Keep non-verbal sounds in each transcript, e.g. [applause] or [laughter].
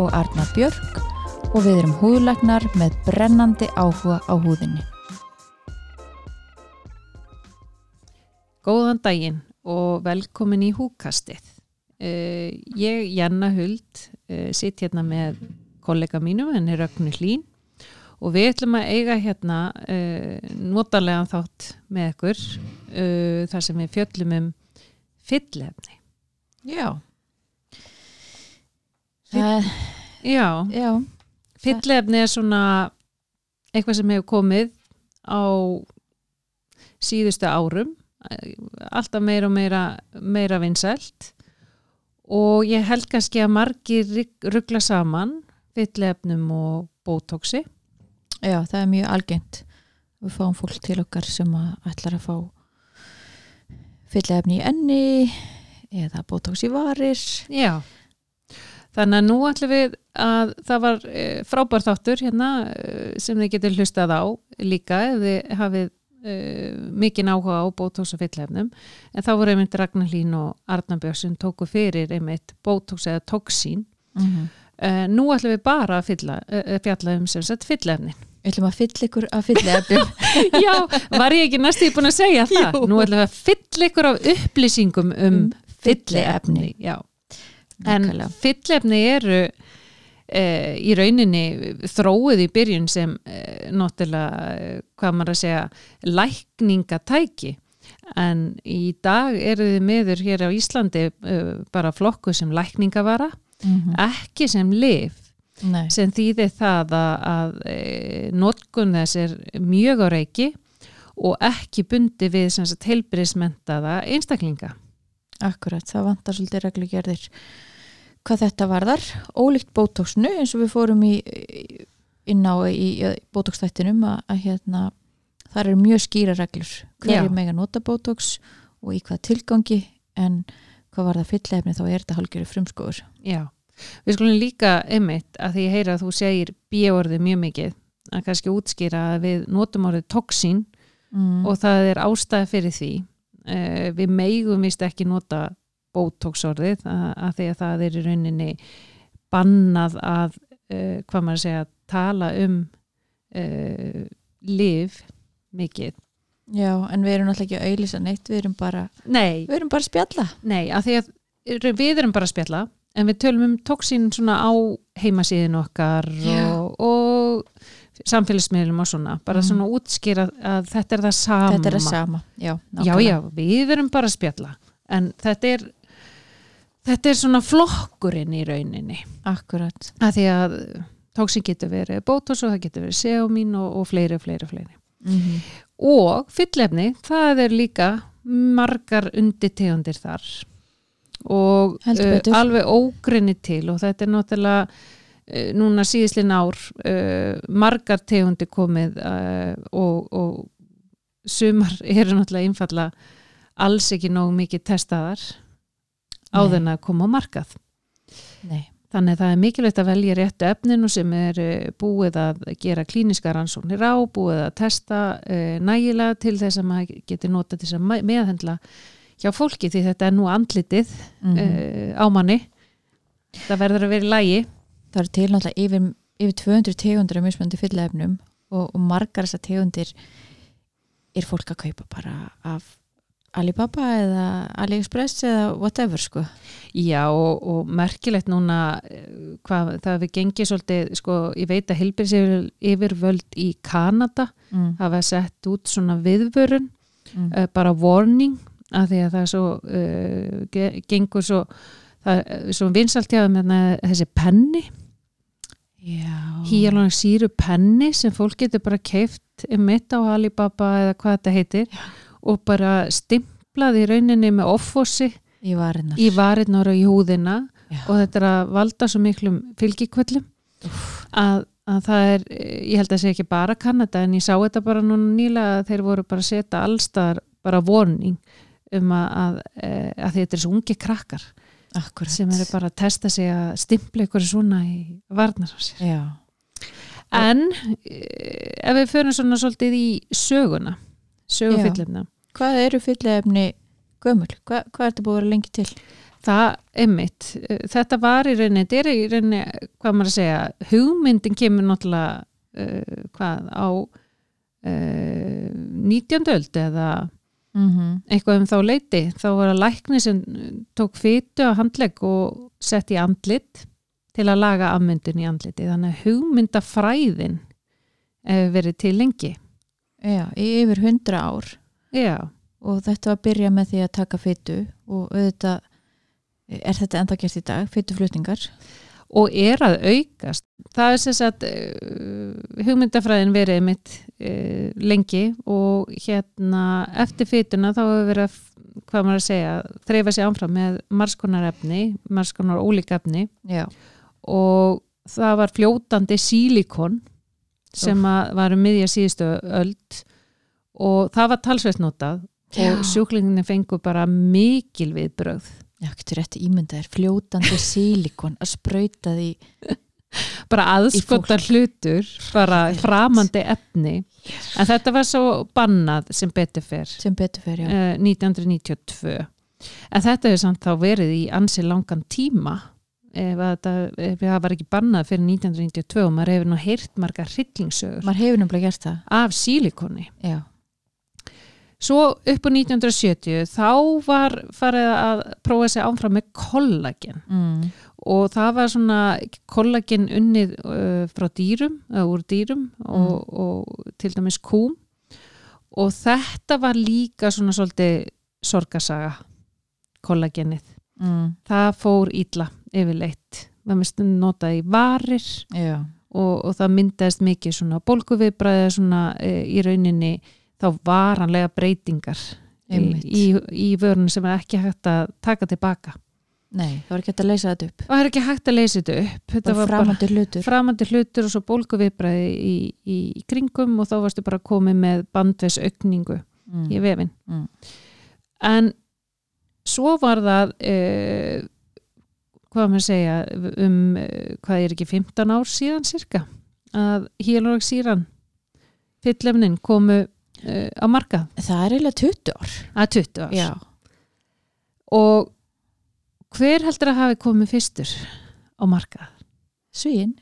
og Arna Björk og við erum húðlagnar með brennandi áhuga á húðinni. Góðan daginn og velkomin í húkastið. Uh, ég, Janna Huld, uh, sitt hérna með kollega mínum, henni Rögnu Hlín og við ætlum að eiga hérna uh, notalega þátt með ykkur þar sem við fjöllum um fyllefni. Já. Það, já, Já, fyllefni er svona eitthvað sem hefur komið á síðustu árum alltaf meira og meira, meira vinsælt og ég held kannski að margir ruggla saman fyllefnum og bótóksi já, það er mjög algengt. Við fáum fólk til okkar sem að ætlar að fá fyllefni í enni eða bótóks í varir. Já, þannig að nú ætlum við að það var e, frábær þáttur hérna e, sem þið getur hlustað á líka ef þið hafið e, mikinn áhuga á bótóks og fyllefnum en þá voru einmitt Ragnar Hlín og Arnar Björn sem tóku fyrir einmitt bótóks eða tóksín Mm -hmm. e, nú ætlum við bara að fylla, e, fjalla um sem sagt fyllefnin Við ætlum að fylla ykkur að fyllefnum. [laughs] Já, var ég ekki næstu búin að segja það? Jú. Nú ætlum við að fylla ykkur af upplýsingum um Um fyllefni. Já. En Nákvæmlega. fyllefni eru e, í rauninni þróið í byrjun sem e, náttúrulega, e, hvað maður að segja, lækningatæki. En í dag eru þið meður hér á Íslandi e, bara flokku sem lækningavara, Mm ekki sem lif Nei, sem þýðir það að, að notkun þess er mjög á reiki og ekki bundi við sem sagt heilbrismentaða einstaklinga. akkurat, það vantar svolítið reglugerðir hvað þetta varðar. Ólíkt bótóksnu eins og við fórum í, inn á í, bótókstættinum að, að hérna, þar eru mjög skýra reglur. Hverju mega nota bótóks og í hvað tilgangi en hvað var það fyllefni þá er þetta hálfgerður frumskóður. Já, við skulum líka einmitt að því ég heyra að þú segir bíorðið mjög mikið að kannski útskýra að við notum orðið toksín Mm. og það er ástæða fyrir því. Uh, við meigum vist ekki nota bótóksorðið að, því að það er í rauninni bannað að, uh, hvað maður að segja, tala um uh, liv mikið. Já, en við erum náttúrulega ekki að auðlýsa neitt, við erum bara, Nei, við erum bara að spjalla. nei, að því að við erum bara að spjalla en við tölum um toksín svona á heimasíðin okkar og, og samfélagsmiðlum og svona, bara Mm. svona útskýra að þetta er það sama. Þetta er það sama. Já, Já, já, við erum bara að spjalla en þetta er þetta er svona flokkurinn í rauninni. Akkurat. að því að tóksín getur verið bótos og það getur verið seumín og, og fleiri og fleiri og fleiri. Mm og fyllefni, það er líka margar unditegundir þar. Og uh, alveg ógrinni til og þetta er náttúrulega uh, núna síðislega ár uh, margar tegundi komið og, og sumar [laughs] eru náttúrulega einfalla alls ekki nógu mikið testaðar á Nei. þenn að koma á markað Nei. Þannig að það er mikilvægt að velja réttu efninu sem er eh, búið að gera klíniska rannsóknir á, búið að testa uh, nægilega til þess að maður getur nota til að meðhendla hjá fólki því þetta er nú andlitið Mm uh, á manni. Það verður að vera í lægi. Það eru til náttúrulega yfir, yfir 200 tegundir af mismöndi fyllefnum og, og margar þessar tegundir er fólk að kaupa bara af Alibaba eða AliExpress eða whatever sko. Já og, og merkilegt núna eh, hvað það við gengið svolítið, sko, ég veit að Hilbers yfirvöld í Kanada Mm. hafa sett út svona viðvörun Mm. uh, bara warning að því að það er svo uh, ge- gengur svo það svo vinsalt hjá þeim hérna, þessi penni, Já. híalónik síru penni sem fólk getur bara keift mitt á Alibaba eða hvað þetta heitir og bara stimplað í rauninni með offossi Í varinnar. í varirnar og í húðina Já. og þetta er að valda svo miklum fylgikvöllum að, að það er, ég held að það sé ekki bara Kanada en ég sá þetta bara núna nýlega að þeir voru bara að setja allstaðar bara vorning um að, að, eh, að þetta er svo ungi krakkar akkurat sem eru bara að testa sig að stimpla ykkur svona í varnar á sér. Já, En eh, ef við förum svona svolítið í söguna, sögufyllefna, hvað eru fyllefni gömul? Hva, hvað er þetta búið að vera lengi til? það er mitt. Þetta var í rauninni, þetta er í rauninni, hvað maður að segja, hugmyndin kemur náttúrulega, uh, hvað, á uh, 19. öld eða Mm -hmm. eitthvað um þá leiti. Þá var að lækni sem tók fytu á handlegg og sett í andlit til að laga afmyndun í andliti. Þannig að hugmyndafræðin verið til lengi. Já, yfir hundra ár. Já. og þetta var að byrja með því að taka fytu og auðvitað er þetta enda gert í dag, fytuflutningar og er að aukast. Það er sem sagt uh, hugmyndafræðin verið mitt uh, lengi og hérna eftir fytuna þá hefur verið að hvað maður að segja, þreifa sér áfram með marskonar efni, marskonar ólík efni. Já, og það var fljótandi sílikon sem var um miðja síðustu öld og það var talsveit notað Já. og sjúklinginni fengu bara mikil viðbrögð. Já, getur rétt ímyndaðir, fljótandi sílikon að sprauta því bara aðskota fólk. hlutur bara Hræðilegt. framandi efni. En þetta var svo bannað sem betur fer. Sem betur uh, 1992 en þetta hefur samt þá verið í ansi langan tíma ef, það var ekki bannað fyrir 1992 og maður hefur nú heyrt marga hryllingsögur Maður hefur nefnilega gert það. af sílikoni Já, svo upp á 1970 þá var farið að prófa sig áfram með kollagen mm. og það var svona kollagen unnið uh, frá dýrum, eða úr dýrum og, og til dæmis kúm og þetta var líka svona svolítið sorgasaga kollagenið. Mm. Það fór ítla yfirleitt. Það með stund notað í varir og, og það myndaðist mikið svona bólguviðbræði svona e, í rauninni þá varanlega breytingar í, í, í vörun sem er ekki hægt að taka tilbaka. nei, það var ekki hægt að leysa þetta upp. Það er ekki hægt að leysa þetta upp. Þetta var var bara framandi hlutur. framandi hlutur og svo bólguviðbræði í, í, kringum og þá varstu bara komið með bandvesaukningu Mm. í vefin. Mm. En svo var það uh, hvað maður segja um, hvað er ekki 15 ár síðan cirka að hílóraksýran fyllefnin komu uh, á markað Það er eiginlega 20 ár. að 20 ár Já, og hver heldur að hafi komið fyrstur á markað? svíin.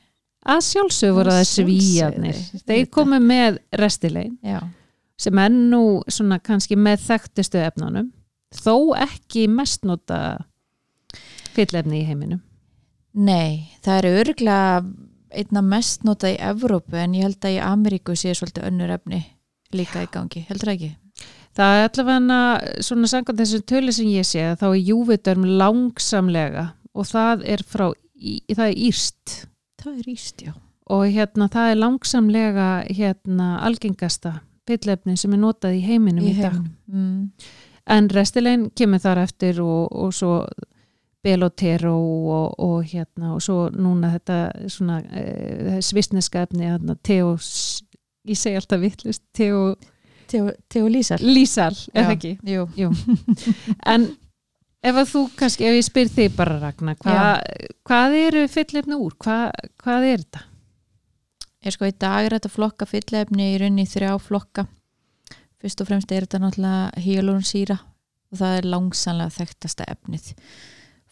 Að sjálfsög voru Að það svíjarnir þeir komu með restilein Já, sem er nú svona kannski með þekktustu efnunum þó ekki mest nota fyllefni í heiminum nei, það eru örgulega einna mest notað í Evrópu en ég held að í Ameríku sé svolítið önnur efni líka í gangi, heldur það ekki? Það er allavega svona samkvæmt þessum tölu sem ég sé þá er júviturm langsamlega og það er frá, í- það er írst Það er íst, já. og hérna það er langsamlega hérna algengasta fyllefni sem er notað í heiminum í, Í dag. heiminum. Mm. En restilegin kemur þar eftir og, og svo Belotero og, og hérna og svo núna þetta svona uh, svisneska efni hérna, Teos, ég segi alltaf vittlust Teo Theo, Theo Lísar. Lísal, er það ekki? Jú. Jú. en ef að þú kannski, ef ég spyr þig bara Ragnar, hva, hvað eru fyllefni úr? Hva, hvað er þetta? Ég sko í dag er þetta flokka fyllefni í rauninni í þrjá flokka. Fyrst og fremst er þetta náttúrulega híalónsýra og það er langsanlega þekktasta efnið.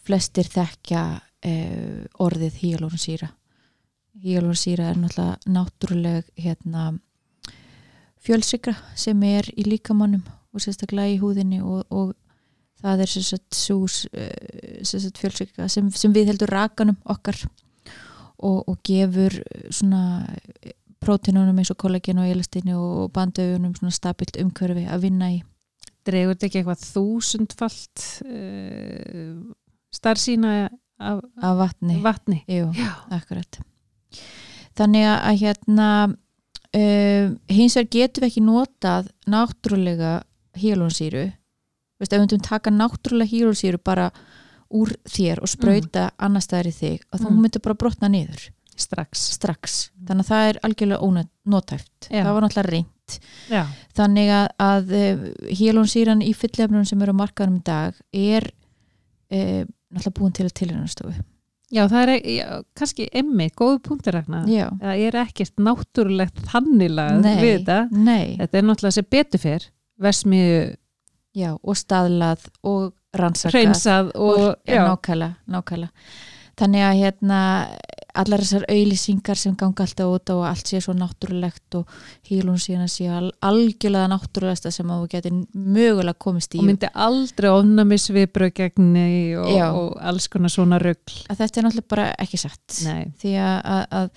Flestir þekkja eh, orðið híalónsýra. Híalónsýra er náttúrulega náttúruleg hérna, fjölsykra sem er í líkamannum og sérstaklega í húðinni og, og það er sérstaklega eh, fjölsykra sem, sem við heldur rakanum okkar og, og gefur svona prótínunum eins og kollagin og elastíni og bandauðunum svona stabilt umhverfi að vinna í. Dregur þetta ekki eitthvað þúsundfalt uh, starfsýna af Af vatni. vatni? Jú, Já. akkurat. Þannig að- hérna uh, hins vegar getum við ekki notað náttúrulega hílónsýru. Veist, ef við myndum taka náttúrulega hílónsýru bara úr þér og sprauta annar staðar í þig og þú Mm. myndir bara brotna niður strax strax, þannig að það er algjörlega ónótæft, Já. það var náttúrulega reynd já, þannig að, að hélónsýran í fyllefnum sem eru á markaðum í dag er e, náttúrulega búin til að tilhjónastofu já það er já, kannski emmi, góðu já, það er ekkert náttúrulegt Nei. við þetta. nei, þetta er náttúrulega sem betur fyrr versmiðu já og staðlað og rannsakað. Og, og, já, nákvæmlega, nákvæmlega. Þannig að hérna allar þessar auðlýsingar sem ganga alltaf út á og allt sé svo náttúrulegt og hílun síðan sé al algjörlega náttúrulegsta sem að þú getur mögulega komist í. Og myndi aldrei ofnæmis viðbröð gegni og, Já. og alls konar svona rugl. Að þetta er náttúrulega bara ekki satt. Nei. því að, að, að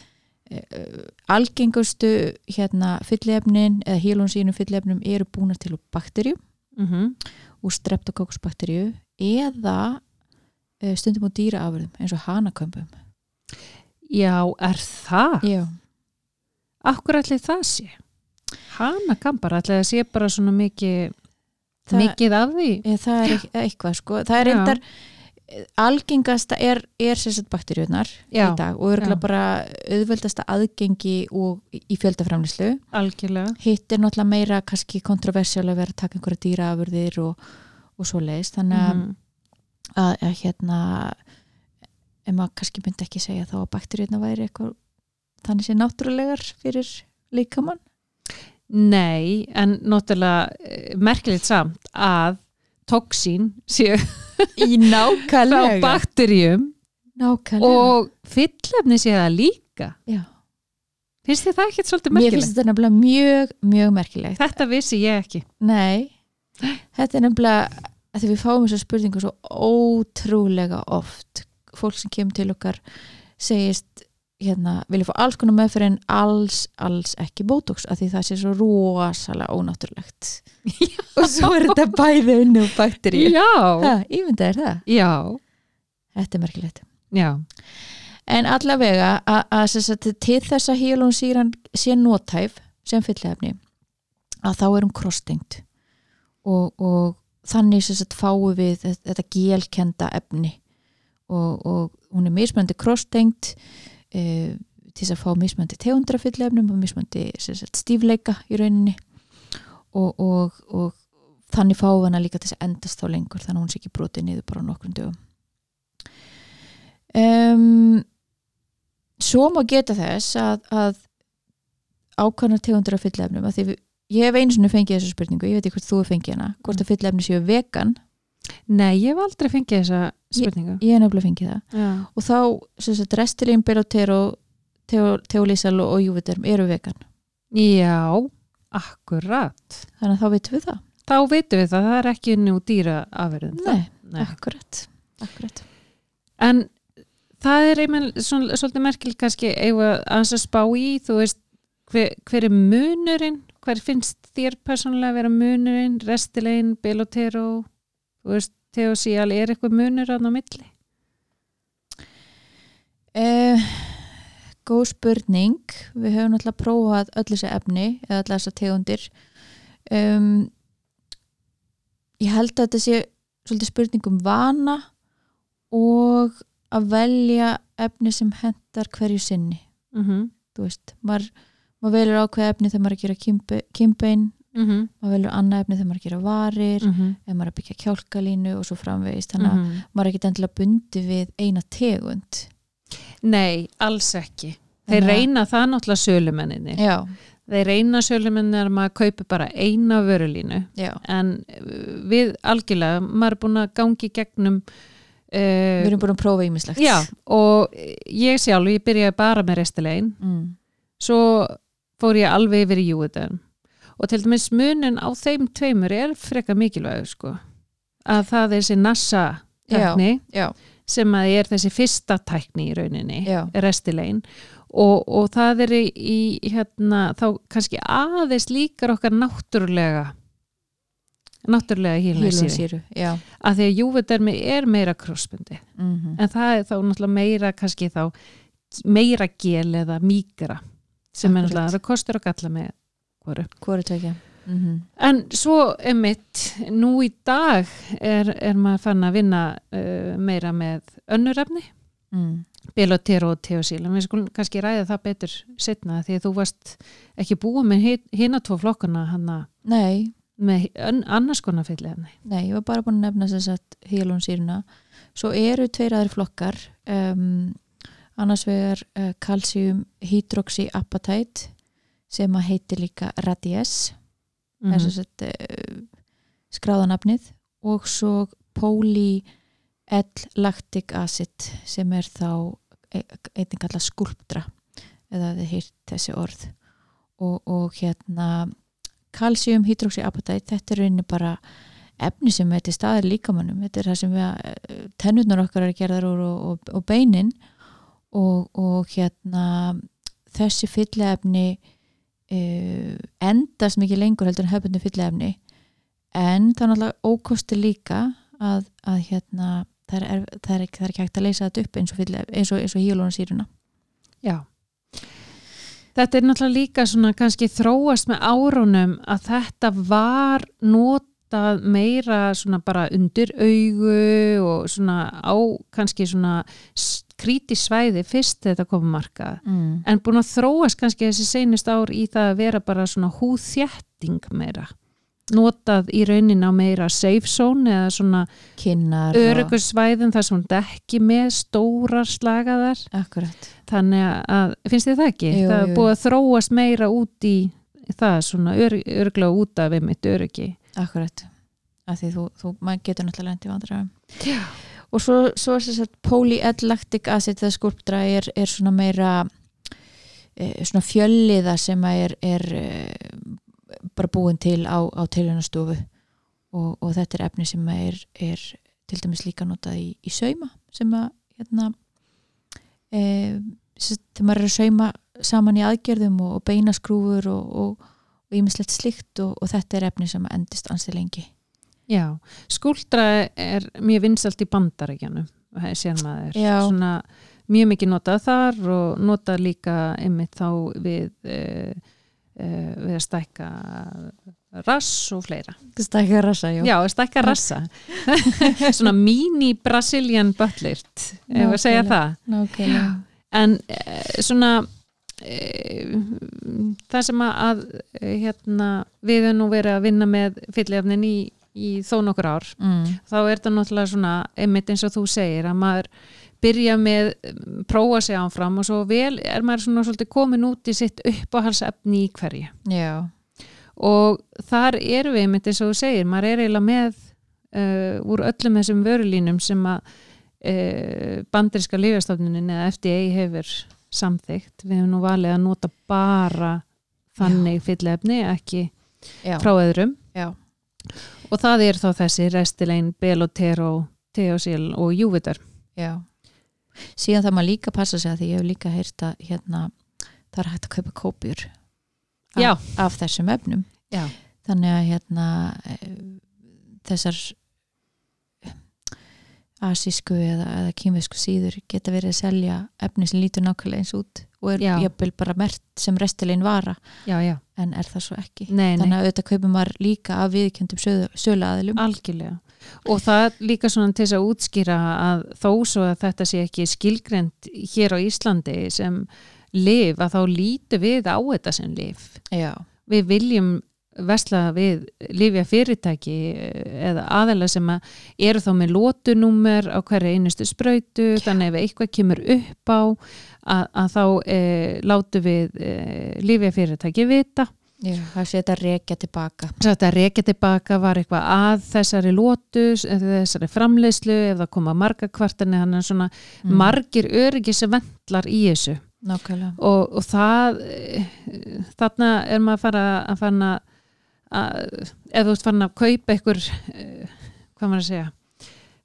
uh, algengustu hérna fyllefnin eða hílun sínu fyllefnum eru búnar til úr bakterju mm úr streptokokkusbakterju eða uh, stundum úr dýraafurðum eins og hanakömbum já, er það? já, Akkur ætli það sé? Hana kampar, ætli það sé bara svona mikið Það- mikið af því? Eh, það er eit- eitthvað sko. Það er reyndar algengasta er, er sérsett bakterjurnar Já, í dag og örgulega já. bara auðveldasta aðgengi og í fjöldaframlislu algjörlega. Hitt er náttúrulega meira kannski kontroversiál að vera að taka einhverja dýraafurðir og, og svo leiðist þannig að, Mhm. að, að hérna ef maður kannski myndi ekki segja þá að bakterjurnar væri eitthvað þannig sé náttúrulegar fyrir líkamann? Nei, en náttúrulega eh, merkilegt samt að toksín séu í [laughs] frá nákvæmlega bakterjum nákvæmlega. og fyllefni séu það líka. Já. finnst þið það ekkert svolítið mér merkilegt? finnst þetta nefnilega mjög, mjög merkilegt. Þetta vissi ég ekki. Nei, þetta er nefnilega að við fáum þessar spurningu svo ótrúlega oft fólk sem kemur til okkar segist hérna, vilja fá alls konar meðferð en alls, alls ekki bótox af því það sé svo rosalega ónáttúrulegt. [laughs] Og svo er þetta bæði unni og bakteri Ímynda er það, já, þetta er merkilegt. Já. En allavega að, til þess að hílónsýran sé nótæf sem fyllefni að þá er hún krosstengt og, og þannig sagt fáum við þetta, gelkenda efni og, og hún er mismöndi krosstengt e, til þess að fá mismöndi tegundra fyllefnum og mismöndi stífleika í rauninni. Og, og, og þannig við hana líka til þess að endast þá lengur þannig að hún sé ekki brotið niður bara nokkrum dögum. Um, svo má geta þess að, að ákvæmnar tegundur af fyllefnum að því við, ég hef einu sinni fengið þessu spurningu ég veit ekki hvort þú fengið hana hvort að fyllefni séu vegan Nei, ég hef aldrei fengið þessa spurningu. ég hef nefnilega fengið það. Já, og þá, sem sagt, restilín, belotero teolísal og, og júviterm eru vegan. Já akkurat. Þannig að þá veitum við það. Þá veitum við það, það er ekki nú dýra afverðum Nei, Nei. akkurat, akkurat. En það er einmann svona, svolítið merkil kannski að að spá í, þú veist hver, hver er munurinn, hver finnst þér persónulega að vera munurinn? Restilegin, belotero þú veist, teosíal, er eitthvað munur á milli? Eh, góð spurning við höfum náttúrulega prófað öll þessi efni eða allar þessar tegundir um, ég held að þetta sé svolítið spurning um vana og að velja efni sem hendar hverju sinni Mm -hmm. þú veist, maður, maður velur ákveð efni þegar maður er að gera kimbein Mm -hmm. maður velur annað efni þegar maður er að gera varir Mm -hmm. ef maður er að byggja kjálkalínu og svo framvegist þannig að maður er ekki endilega bundi við eina tegund. Nei, alls ekki. Þeir reyna það náttúrulega sölumenninni já, Þeir reyna sölumenninni að maður kaupi bara eina vörulínu. Já, en uh, við algjörlega maður er búin að gangi gegnum við uh, erum búin að prófa ímislegt Já, og ég sjálf, ég byrjaði bara með restilegin mm. svo fór ég alveg yfir í júiðan og til dæmis munin á þeim tveimur er frekar mikilvægur sko. Að það er þessi nassa tækni já, sem að er þessi fyrsta tækni í rauninni já, restilegin og, og það er í, hérna, þá kannski aðeins líkar okkar náttúrulega náttúrulega já, að því að júvidermi er meira krossbundi mm en það er þá náttúrulega meira kannski þá meira gel eða mýgra sem er Akkúrat. náttúrulega það kostur og galla með hvoru hvori tökja mm En svo emitt, nú í dag er, er maður fann að vinna uh, meira með önnurefni, mm. Belotero og Teosíl, en við skulum kannski ræða það betur setna því að þú varst ekki búið með hina tvo flokkana hana Nei, með annars konar fyllefni. nei, ég var bara búin að nefna þess að hílónsýruna svo eru tveir aðri flokkar um, annars vegar uh, calcium hydroxyapatite sem að heiti líka radies mm. -hmm. að uh, skráðanafnið og svo poly L-lactic acid sem er þá einnig kallað skulptra eða þið hýrt þessi orð og, og hérna calcium hydroxyapatite þetta er rauninni bara efni sem er til staðir líkamannum þetta er það sem við, tennurnar okkar er gerðar úr og, og, og beinin og, og hérna þessi fyllefni uh, endast mikið lengur heldur en hefðbundu fyllefni en er náttúrulega ókosti líka að, að hérna það er, það, er, það er ekki hægt að leysa þetta upp eins og, eins og, eins og hílónasýruna Já. Þetta er náttúrulega líka svona kannski þróast með árunum að þetta var notað meira svona bara undir augu og svona á kannski svona krítisvæði fyrst þetta komið markað. mm. En búin að þróast kannski þessi seinust ár í það að vera bara svona húðþjætting meira. Notað í raunin á meira safe zone eða svona kinnar og- örugusvæðin þar sem þetta ekki með stórar slagaðar akkurat þannig að, finnst þið það ekki? Jú, það er búið að þróast meira út í það svona ör, örglega út af einmitt öryggi Akkurat, af því þú, þú getur náttúrulega í vandræðum Já. Og svo, svo er þess að poly-L-lactic acid eða skulptra er, er svona meira e, svona fjölliða sem er, er e, bara búin til á, á tilhjónastofu og, og þetta er efni sem er, er til dæmis líka notað í, í sauma sem að hérna e, þegar maður er að sauma saman í aðgerðum og, og beinaskrúfur og ímislegt slikt og, og þetta er efni sem endist ansi lengi Já, skuldra er mjög vinsalt í bandarækjanum sér maður, Já. svona mjög mikið notað þar og notað líka einmitt þá við uh, uh, við að stækka rass og fleira. Stækka rassa, jú. Já, stækka rassa. [laughs] Svona mini Brazilian buttlirt ef að segja það. Nákvæmlega. En eh, svona það sem að, hérna, við höfum nú verið að vinna með fyllefnin í, í þó nokkur ár mm. þá er það náttúrulega svona einmitt eins og þú segir að maður byrja með prófa sig ánfram og svo vel er maður svona svolítið komin út í sitt uppáhalsefni í hverju. Já, og þar erum við einmitt eins og þú segir, maður er eiginlega með uh, úr öllum þessum vörulínum sem að uh, bandriska lífjastofnunin eða FDA hefur samþygt, við hefum nú valið að nota bara þannig fyllefni, ekki já, frá öðrum. Já, og það er þá þessi Restilein, Belotero Teosil og Júvitar já. Síðan það maður líka passa sig að því ég hef líka heyrt að hérna, það er hægt að kaupa kópjur af, af þessum efnum. Já. þannig að hérna eh, þessar asísku eða, eða kýmversku síður geta verið að selja efni sem lítur nákvæmlega eins út og er Já. jafnvel bara mert sem restilegin vara. Já, já, en er það svo ekki? Nei, þannig að auðvitað kaupum maður líka af viðkjöndum söluaðilum. Algjörlega. Og það líka svona til þess að útskýra að þó svo að þetta sé ekki skilgrend hér á Íslandi sem liv, að þá lítu við á þetta sem liv Já, við viljum vesla við lifja fyrirtæki eða aðeila sem að eru þá með lótunúmer á hverja einustu sprautu þannig ef eitthvað kemur upp á að, að þá e, látu við e, lifja fyrirtæki vita. Já það sé þetta rekja tilbaka þetta rekja tilbaka var eitthvað að þessari lótu, þessari framleiðslu ef það koma marga kvartani þannig að svona Mm. margir öryggisvendlar í þessu. Nákvæmlega. Og, og það eh, þarna er maður að fara að fara ef þú ert farin að kaupa einhver eh, hvað maður að segja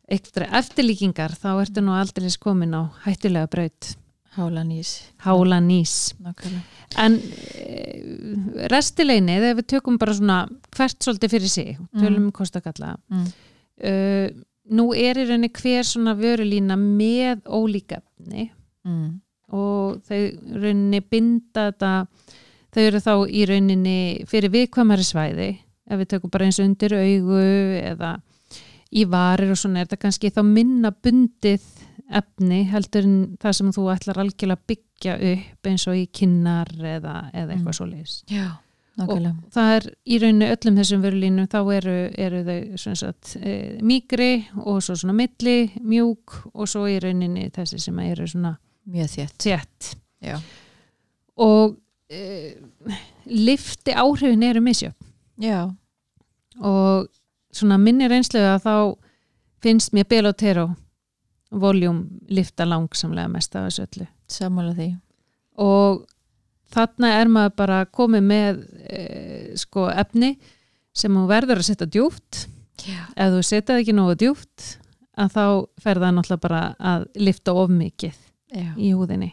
eitthvað eftirlíkingar þá ertu nú aldrei komin á hættulega braut. Hálanís hála nýs. Nákvæmlega. En e, restileinið ef við tökum bara svona hvert svolítið fyrir sig tölum um kostakalla mm. uh, nú er í rauninni hver svona vörulína með ólíka efni Mm. og þau rauninni binda þetta þau eru þá í rauninni fyrir viðkvæmari svæði ef við tökum bara eins undir augu eða í varir og svona er þetta kannski þá minna bundið efni heldur en það sem þú ætlar algjörlega að byggja upp eins og í kinnar eða, eða eitthvað Mm. svo leiðis Já, og það er í rauninni öllum þessum vörulínum þá eru, eru þau sagt, e, mýgri og svo svona milli, mjúk og svo í rauninni þessi sem eru svona Mjög Já. og e, lifti áhrifin eru misjöfn Já, og svona minni reynslega þá finnst mér Belotero voljum lifta langsamlega mest af þessu öllu sammála því. og þarna er maður bara komið með e, sko efni sem þú verður að setja djúpt Já. ef þú setjað ekki nógu djúpt að þá fer það náttúrulega bara að lifta of mikið Já. í húðinni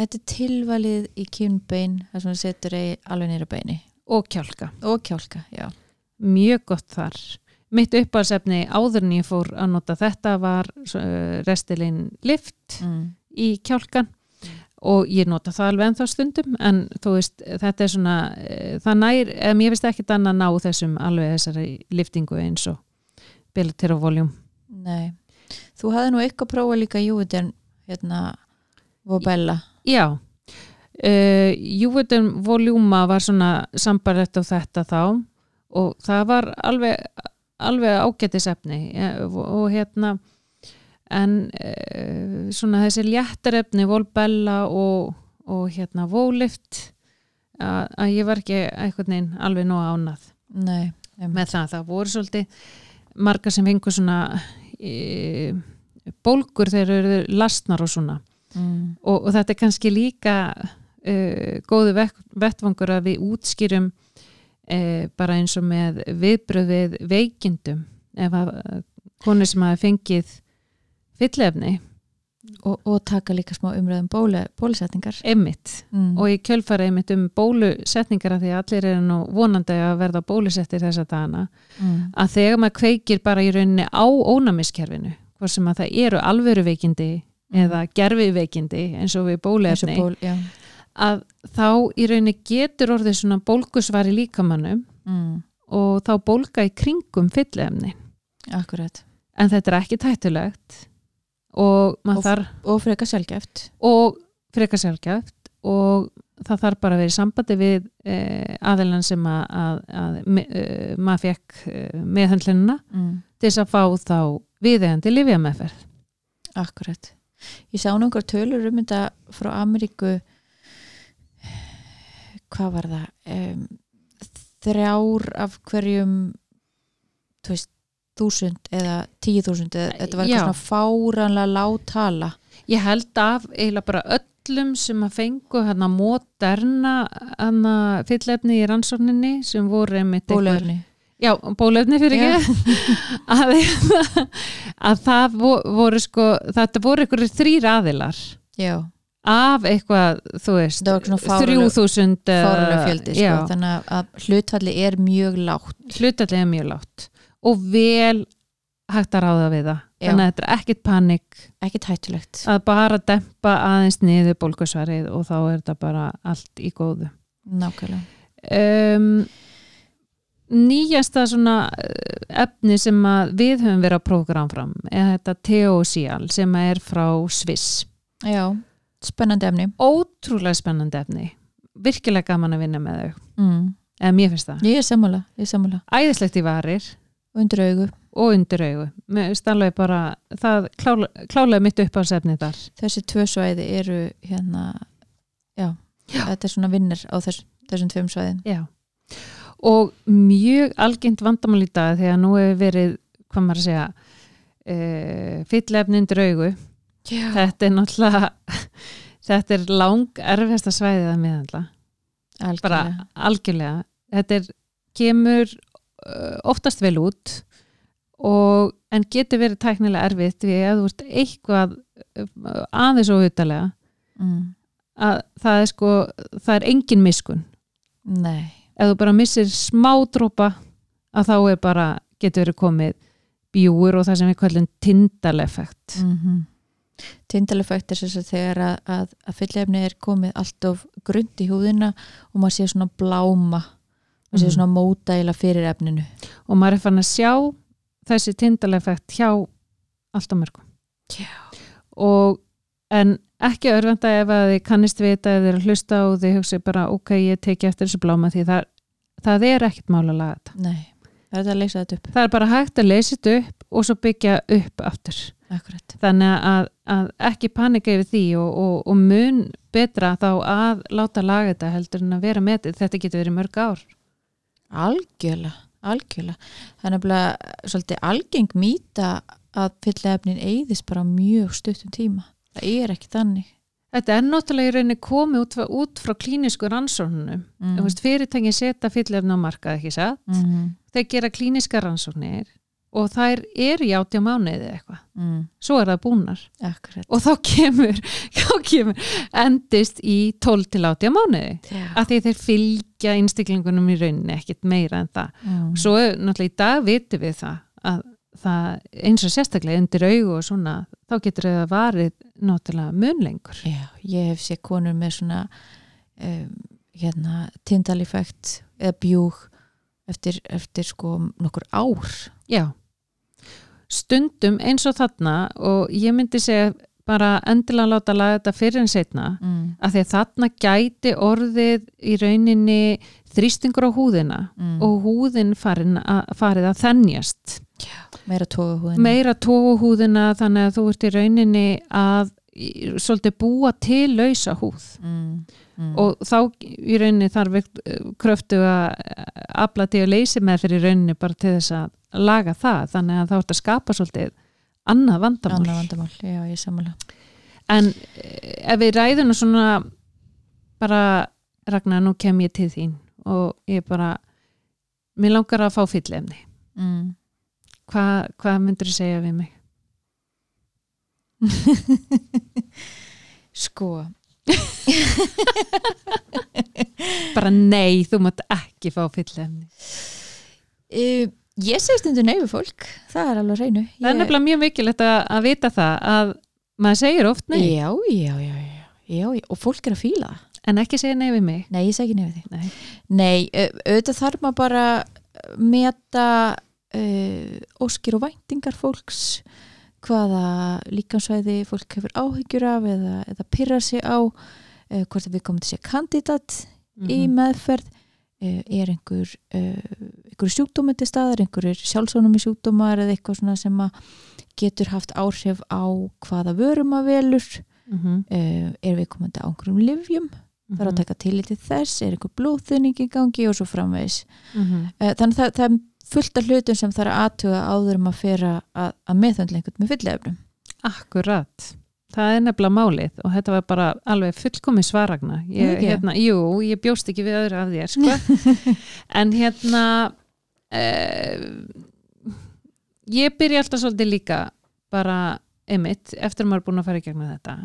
Þetta er tilvalið í kynbein þar sem það setur alveg nýra beini. og kjálka, Og kjálka, já. mjög gott þar mitt uppáhalsefni áður en ég fór að nota þetta var uh, restilinn lift Mm. í kjálkan og ég nota það alveg ennþá stundum en þú veist, þetta er svona eh, það nær, eða mér finnst ekki annað ná þessum alveg þessari liftingu eins og Bellatir og Voljum Nei. Þú hafði nú eitthvað prófa líka Júviten, hérna, Vobella. Já. Uh, Júvitum Voljúma var svona sambarlegt á þetta þá. Og það var alveg alveg ágættisefni eh, og, og hérna en uh, svona þessi léttarefni Volbella og, og hérna Volift að, ég var ekki einhvern veginn alveg nóg ánað Nei. Með það, það voru svolítið margar sem fengur svona e, bólgur þegar eru lastnar og svona Mm. og, og þetta er kannski líka uh, góðu vettvangur að við útskýrum uh, bara eins og með viðbröð við veikindum ef að uh, konur sem hafa fengið fyllefni, Og, og taka líka smá umröðum bólusetningar. Mm. og ég kjölfara einmitt um bólusetningar af því að allir eru nú vonandi að verða bólusettir þessa dagana mm. að þegar maður kveikir bara í rauninni á ónæmiskerfinu, hvort sem að það eru alvöru veikindi eða gerfi veikindi eins og við Eins og ból, að þá í rauninni getur orðið svona bólgusvar í líkamannum Mm. og þá bólga í kringum fyllefni Akkurat. en þetta er ekki tættulegt og Og- þarf Og freka sjálfgeft. og frekar sjálfgæft og það þarf bara að vera í sambandi við eh, aðeinan sem að, að, að me, eh, maður fekk eh, meðhandlinuna Mm. til þess að fá þá viðegandi livjameferð Akkurat. Ég sá einhver tölur um þetta frá Ameríku hvað var það? Um, þrjár af hverjum veist þúsund eða tíu þúsund eða þetta var eitthvað svona fáranlega látala ég held af eiginlega bara öllum sem að fengu hérna moderna hana fyllefni í rannsókninni sem voru einmitt bólöfni já, bólefni fyrir ekki. [laughs] Að, að það vo- voru sko þetta voru einhverju þrýr aðilar Já, af eitthvað, þú veist Það var svona fáraleg- þrjú þúsund fáranlega fjöldi sko, þannig að hlutfalli er mjög lágt. Hlutallega mjög látt og vel hægt að ráða við það. Já. þannig að þetta er ekkit panik. Ekki tættulegt að bara dempa aðeins niður bólgusvarið og þá er þetta bara allt í góðu. Nákvæmlega. Um, nýjasta svona eh, efni sem við höfum verið að prógra fram er þetta Teosial sem er frá Sviss. Já, spennandi efni. Ótrúlega spennandi efni. Virkilega gaman að vinna með þau. Mm. eða mér finnst það, Ég er sammála, æðislegt í varir. Undir augu. Og undir augu. Bara, það klálega, klálega mitt upp á sefni þar. Þessi tvö svæði eru hérna já, Já. þetta er svona vinnir á þess, þessum tveim svæðin Já. Og mjög algengt vandamál í dag þegar nú hefur verið hvað maður að segja uh, fyllefni undir augu. Já, þetta er náttúrulega [laughs] þetta er lang erfiðasta svæðið að miðandla bara algjörlega. algjörlega. Þetta er, kemur oftast vel út og en getur verið tæknilega erfitt því að þú ert eitthvað aðeins og utalega mm. að það er sko það er engin miskun Nei, ef þú bara missir smá dropa að þá er bara getur verið komið bjúur og það sem við kallum tindaleffekt mm tindaleffekt er þess að þegar að, að, að fyllefni er komið allt of grund í húðina og maður sé svona bláma maður sé Mhm. svona mótæla fyrir efninu og maður er fann að sjá þessi tindaleffekt hjá allt á mörgum Já. og en ekki örvenda ef að þið kannist vita ef þið að hlusta og þið hugsi bara ok, ég teki eftir þessu bláma því það, það er ekkert mál að laga þetta. Nei, það er að leysa þetta upp. Það er bara hægt að leysa þetta upp og svo byggja upp aftur. Akkurat. Þannig að, að ekki panika yfir því og, og, og mun betra þá að láta laga þetta heldur en að vera með þetta. Þetta getur verið mörg ár. Algjörlega, algjörlega. Er nefnilega svolítið algeng mýta að fyllefnin eyðist bara mjög stuttum tíma Það er ekki þannig Þetta er náttúrulega í rauninni komið út, út frá klínisku rannsóknunum. mm. Fyrirtækin setja fyllefna á markað, ekki satt? mm. Þeir gera klíniska rannsóknir og þær eru í átjá mánuði eða eitthvað. Mm. Svo er það búnar. Akkurat Og þá kemur, [laughs] þá kemur endist í 12 til átjá mánuði. Já. Af því þeir fylgja einstaklingunum í rauninni ekkit meira en það. Mm. Svo náttúrulega í dag vitum við það að það eins og sérstaklega undir augu og svona, þá getur það varið náttúrulega munlengur. Já, ég hef séð konur með svona um, hérna tindaleffekt eða bjúg eftir, eftir sko nokkur ár Já, stundum eins og þarna og ég myndi segja bara endilega láta laga þetta fyrir en setna mm. að því að þarna gæti orðið í rauninni þrýstingur á húðina Mm. og húðin farin að, farið að þennjast meira tóga húðin meira tógu húðina þannig að þú ert í rauninni að svolítið búa til lausa húð mm. Mm. og þá í rauninni þarf kröftu að afla til að leysi með fyrir rauninni bara til þess að laga það þannig að þá ert að skapa svolítið annað vandamál annað vandamál, já en eh, ef við ræðum svona bara Ragnar nú kem ég til þín og ég bara mér langar að fá fyllefni mm. Hva, hvað myndur þú segja við mig? [laughs] sko. [laughs] Bara nei, þú mátt ekki fá fyllefni uh, ég segi stundu nei við fólk. Það er alveg reynu það er nefnilega mjög mikilvægt að, að vita það að maður segir oft nei. Já, já, já, já, og fólk er að fíla það. En ekki segja nei við mig. Nei, ég segi nei við því nei. Nei, au- auðvitað þarf maður bara meta óskir og væntingar fólks hvaða líkansvæði fólk hefur áhyggjur af eða, eða pyrra sig á uh, hvort við komum til að sé kandidat í Mhm. meðferð uh, er einhver, uh, einhver sjúkdómi til staðar, einhverjir sjálfsónum í sjúkdómar eða eitthvað svona sem að getur haft áhrif á hvaða vörum að velur Mhm. uh, er við komandi á einhverjum livjum þarf að Mhm. taka tillit til þess, er einhver blóðþunning í gangi og svo framvegis Mhm. Eh, þannig að það, það fullt af hlutum sem þarf að aðtuga áður um að fyrra að, að meðhundla einhvern með fyllefnum Akkurat, það er nefnilega málið og þetta var bara alveg fullkomi svaragna ég, Ekki? hérna, Jú, ég bjóst ekki við öðru af þér sko. [laughs] en hérna eh, ég byrja alltaf svolítið líka bara einmitt, eftir að maður er búin að fara í gegnum þetta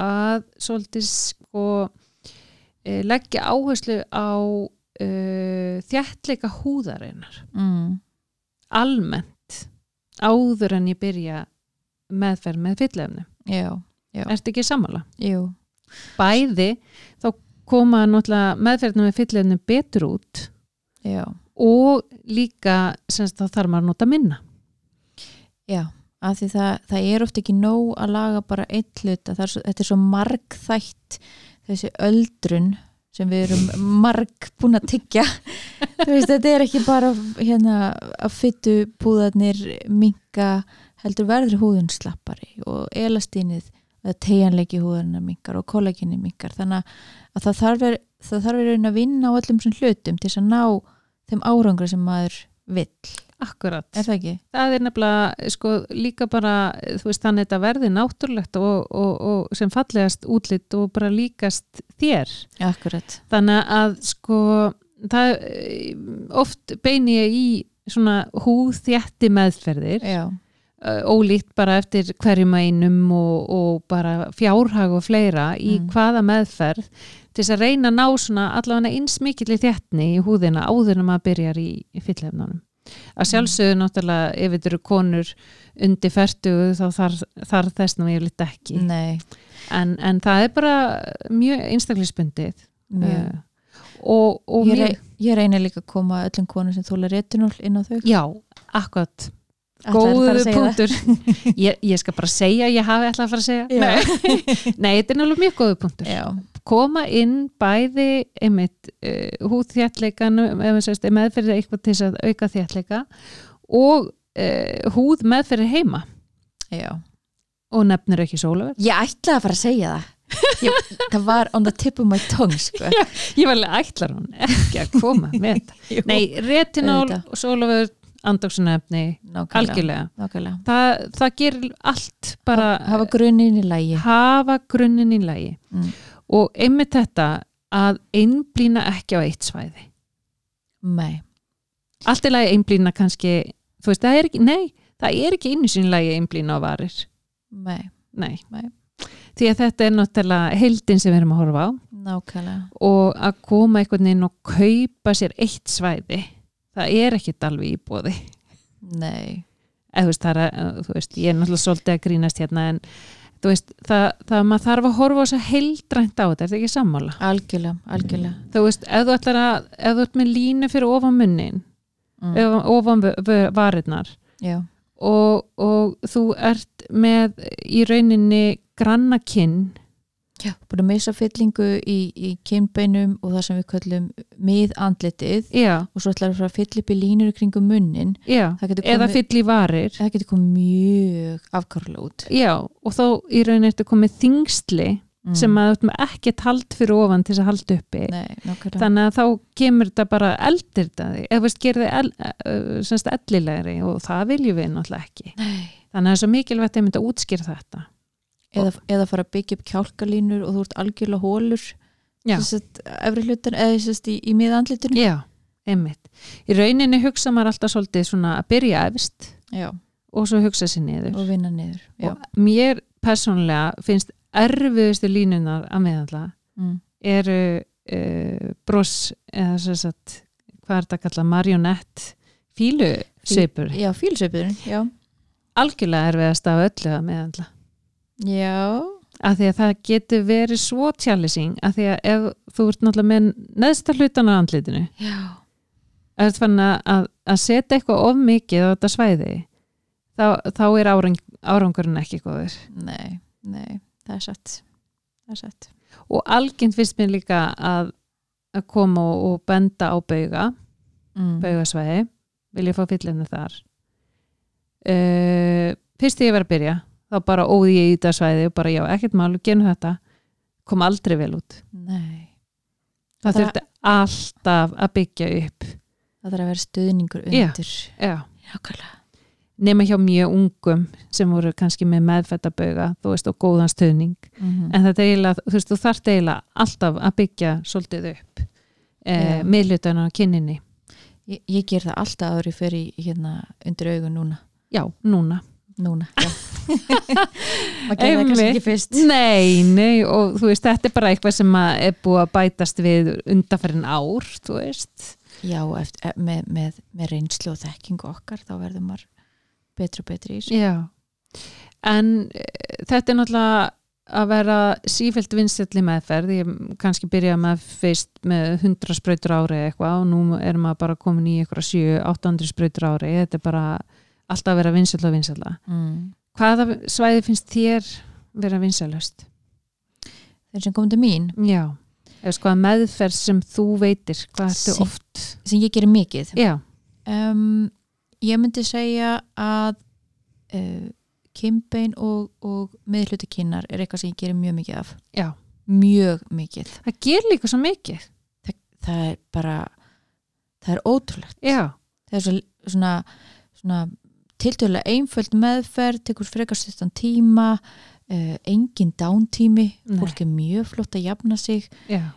að svolítið sko eh, leggja áherslu á uh, þjættleika húðarinnar. Mm. almennt áður en ég byrja meðferð með fyllefni ertu ekki sammála? jú. Bæði þá koma meðferðinu með fyllefni betur út já, og líka semst þá þarf maður að nota minna. Já af því það, það er oft ekki nóg að laga bara einn hlut þetta er svo margþætt þessi öldrun sem við erum marg búin að tyggja. Þetta er ekki bara hérna að fyttu búðarnir minka heldur verður húðun slappari og elastínið tegjanleiki húðarinn minkar og kollaginni minkar þannig að það þarf er, það þarf að vinna á öllum hlutum til að ná þeim árangur sem maður vill, Akkurat, er það ekki? það er nefnilega sko líka bara, þú veist þannig að þetta verði náttúrulegt og, og, og sem fallegast útlitt og bara líkast þér. Akkurat, þannig að sko það oft beini ég í svona húðþjætti meðferðir já, ólíkt bara eftir hverjum einum og, og bara fjárhag og fleira í Mm. hvaða meðferð til þess að reyna að ná svona allavega eins mikill í þjættni í húðina áður en maður byrjar í, í fyllefnunum að sjálfsögðu náttúrulega ef þetta eru konur undir færtugu þá þarf, þarf þess nú yfirleitt ekki. En, en það er bara mjög einstaklisbundið mjög. Uh, og, og Ég, mjög, rey, ég reyni líka að koma öllum konum sem þóla retinól inn á þau. Já, akkurat. Góðu punktur. [laughs] Ég, ég skal bara segja, ég hafi ætlað að fara að segja. Já. Nei. [laughs] Nei, þetta er náttúrulega mjög góðu punktur. Já, koma inn bæði einmitt uh, húðþjættleikan meðferðir eitthvað til þess að auka þjættleika og uh, húð meðferðir heima. Já. Og nefnir ekki sólaverð Ég ætlaði að fara að segja það. Ég, Það var on the tip of my tongue sko. ég var alveg ætlar hún ekki að koma með þetta [laughs] nei, retinól andóksunefni, nákvæmlega, algjörlega. nákvæmlega. það, það gerir allt bara Hafa grunninn í lægi hafa grunninn í lagi. Mm. Og einmitt þetta að einblýna ekki á eitt svæði. Nei, allt er lagi einblýna kannski þú veist, það er ekki, nei, það er ekki einu sinni lagi einblýna á varir. Nei, nei. Nei. því að þetta er náttúrulega heildin sem við erum að horfa á. Nákvæmlega. Og að koma einhvern veginn og kaupa sér eitt svæði það er ekkit alveg í bóði Nei, eða þú veist, er, þú veist, ég er náttúrulega svolítið að grínast hérna en veist, það, það maður þarf að horfa á þess að heildrænt á þetta, er þetta ekki sammála algjörlega, algjörlega þú veist, ef þú ætlar að ef þú ert með línu fyrir ofan munnin mm. mm. ofan varirnar Já, og, og þú ert með í rauninni grannakinn búin að missa fyllingu í, í kynbeinum og það sem við köllum miðandlitið. Já, og svo ætlar að fara að fylla upp í línur kringum munnin. Það getur eða komið, fyll í varir. Það getur komið mjög afkárlega út. Já, og þá í rauninni ertu komið þingsli mm. sem að þú með ekkert hald fyrir ofan til þess að halda uppi. Nei, þannig að þá kemur þetta bara eldir þig, eða veist, gerir þið el, uh, semst ellilegri og það viljum við náttúrulega ekki. Nei. þannig að það er svo mikilvægt að mynda að útskýra þetta eða, eða fara að byggja upp kjálkalínur og þú ert algjörlega hólur efri hlutan, eða sest, í, í miðandlitinu já, einmitt. Í rauninni hugsa maður alltaf svolítið svona að byrja efst Já, og svo hugsa sér niður. Og vinna niður Já. og mér persónlega finnst erfiðustu línunar að meðalla Mm. eru uh, bros eða sem sagt hvað er þetta að kalla marionett fílusveipur. Já, fílsveipurinn, já. Algjörlega erfiðast af öllu að meðalla Já, af því að það getur verið svo challenging af því að ef þú ert náttúrulega með neðsta hlutan á andlitinu þú ert fann að, að, setja eitthvað of mikið á þetta svæði þá, þá er árang, árangurinn ekki góður. Nei, nei það er satt. Það er satt. Og algjönd finnst mér líka að, að koma og, og benda á bauga mm. baugasvæði. Vil ég fá fyllinu þar. Uh, fyrst þegar ég var að byrja þá bara óði ég í þetta svæði og bara já, ekkert mál, genum þetta. Kom aldrei vel út. Nei, það Það- þurfti alltaf að byggja upp. Það þarf að vera stuðningur Já. undir. já, Nákvæmlega. Nema hjá mjög ungum sem voru kannski með meðfættabauga þú veist, og góðan stuðning. Mm en þetta er eiginlega, þú veist, þú þarft eiginlega alltaf að byggja svolítið upp eh, Já. miðlutan á kynninni ég, ég ger það alltaf ári fyrir hérna undir augun núna. Já, núna. Núna, já Maður gerði það kannski ekki fyrst Nei, nei, og þú veist, þetta er bara eitthvað sem er búið að bætast við undanferðin ár, þú veist. Já, eftir, e- með, með, með reynslu og þekkingu okkar þá verður maður betri og betri í þessu Já. En e, þetta er náttúrulega að vera sífælt vinstalli meðferð. Ég kannski byrja með fyrst með 100 sprautur ári eitthvað og nú er maður bara komin í eitthvað 7-800 sprautur ári. Þetta er bara alltaf að vera vinsall og vinsalla. mm. Hvaða svæði finnst þér vera vinsalust? Þeir sem kom til mín Já. Eða sko að meðferð sem þú veitir, hvað ertu Sí. oft? sem ég gerir mikið Já. um, Ég myndi segja að uh, kimbein og, og miðhluti kinnar er eitthvað sem ég gerir mjög mikið af Já. mjög mikið Það ger líka svo mikið. það er bara það er ótrúlegt Já. það er svo, svona, svona tiltölulega einföld meðferð tekur frekar stuttan tíma uh, engin dántími fólk er mjög flott að jafna sig Já.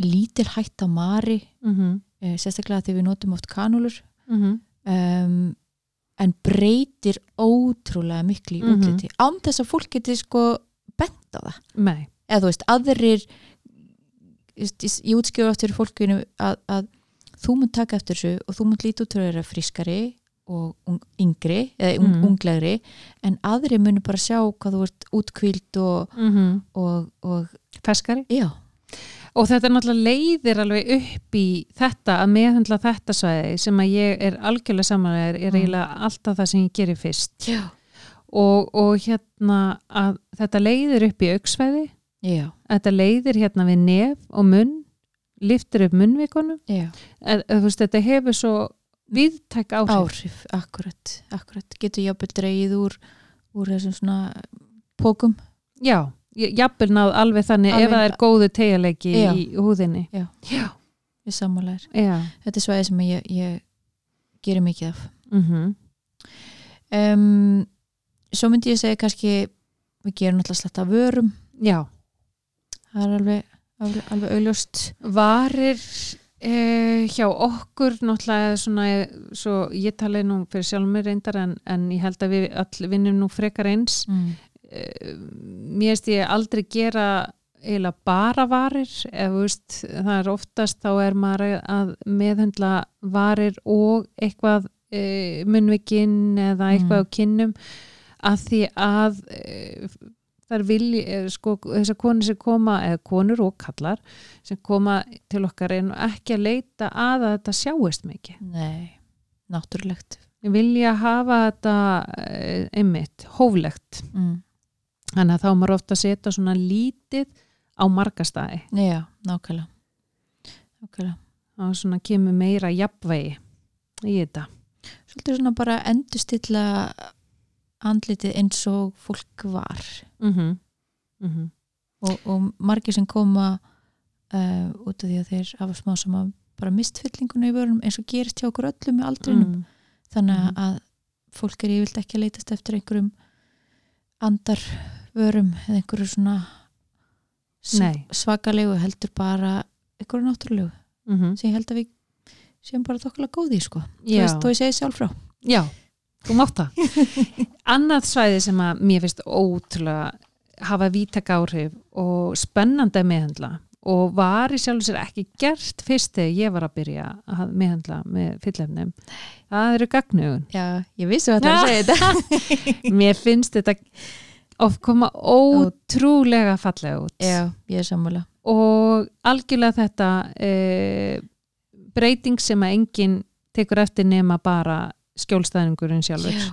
lítil hætt á mari Mm -hmm. uh, sérstaklega þegar við notum oft kanúlur Mm um, en breytir ótrúlega miklu í Mhm. útliti án þess að fólk geti sko bent á það Nei. eða þú veist, aðrir ég, útskjöfu aftur fólkinu að, að þú mun taka eftir þessu og þú mun líti út til að vera frískari og yngri eða Mm. unglegri en aðri munu bara sjá hvað þú ert útkvíld og, mm og, og feskari já, og þetta er náttúrulega leiðir alveg upp í þetta að meðhandla þetta svæði sem að ég er algjörlega samanlegar er Mm. eiginlega alltaf það sem ég gerir fyrst. Og, og hérna að þetta leiðir upp í auksvæði já, þetta leiðir hérna við nef og munn liftir upp veist, þetta hefur svo viðtæk áhrif, áhrif, akkurat, akkurat getur jafnvel dreigið úr úr þessum svona pókum já, jafnvel náð alveg þannig Alveg- ef það er góðu tegjaleiki í húðinni Já. já, við sammálaðir. já. Þetta er svæði sem ég, ég gerir mikið af. Mm Um, svo myndi ég segja kannski við gerum náttúrulega sletta vörum já. það er alveg, alveg, alveg auðljóst varir eh, hjá okkur náttúrulega svona, svo ég tala nú fyrir sjálf mér reyndar en, en ég held að við all vinnum nú frekar eins mm. eh, mér veist ég aldrei gera eiginlega bara varir þú veist, það er oftast þá er maður að meðhendla varir og eitthvað e, munnvikinn eða eitthvað Mm. á kinnum að því að þar vilji, e, sko, þessar konur sem koma, eða konur og kallar sem koma til okkar en ekki að leita að að þetta sjáist mikið. Nei, náttúrulegt. Vilja hafa þetta e, einmitt, hóflegt. Mm. þannig að þá maður ofta setja svona lítið á marga staði. Já, nákvæmlega. Nákvæmlega. Þá svona kemur meira jafnvegi í þetta. Svolítið svona bara endurstilla andlitið eins og fólk var mm -hmm. Mm -hmm. og, og margir sem koma uh, út af því að þeir hafa smá sem að bara mistfyllinguna í vörum eins og gerist hjá okkur öllum með aldrinum Mm. þannig Mhm. að fólk er yfirlt ekki að leitast eftir einhverjum andarvörum eða einhverju svona Nei. svakalegu heldur bara einhverju náttúrulegu Mm -hmm. sem ég held að við séum bara þokkulega góði sko þú veist, þó ég segi sjálf frá já, þú mátt það. [laughs] Annað svæði sem að mér finnst ótrúlega hafa vítak áhrif og spennandi að meðhandla og var í sjálf sér ekki gert fyrst þegar ég var að byrja að meðhandla með fyllefnum það eru gagnugun Já, ég vissi að það að segja [laughs] þetta. Mér finnst þetta of koma ótrúlega fallega út. Já, ég er sammála. Og algjörlega þetta e, breyting sem að enginn tekur eftir nema bara skjólstæðingurinn sjálfur. Já,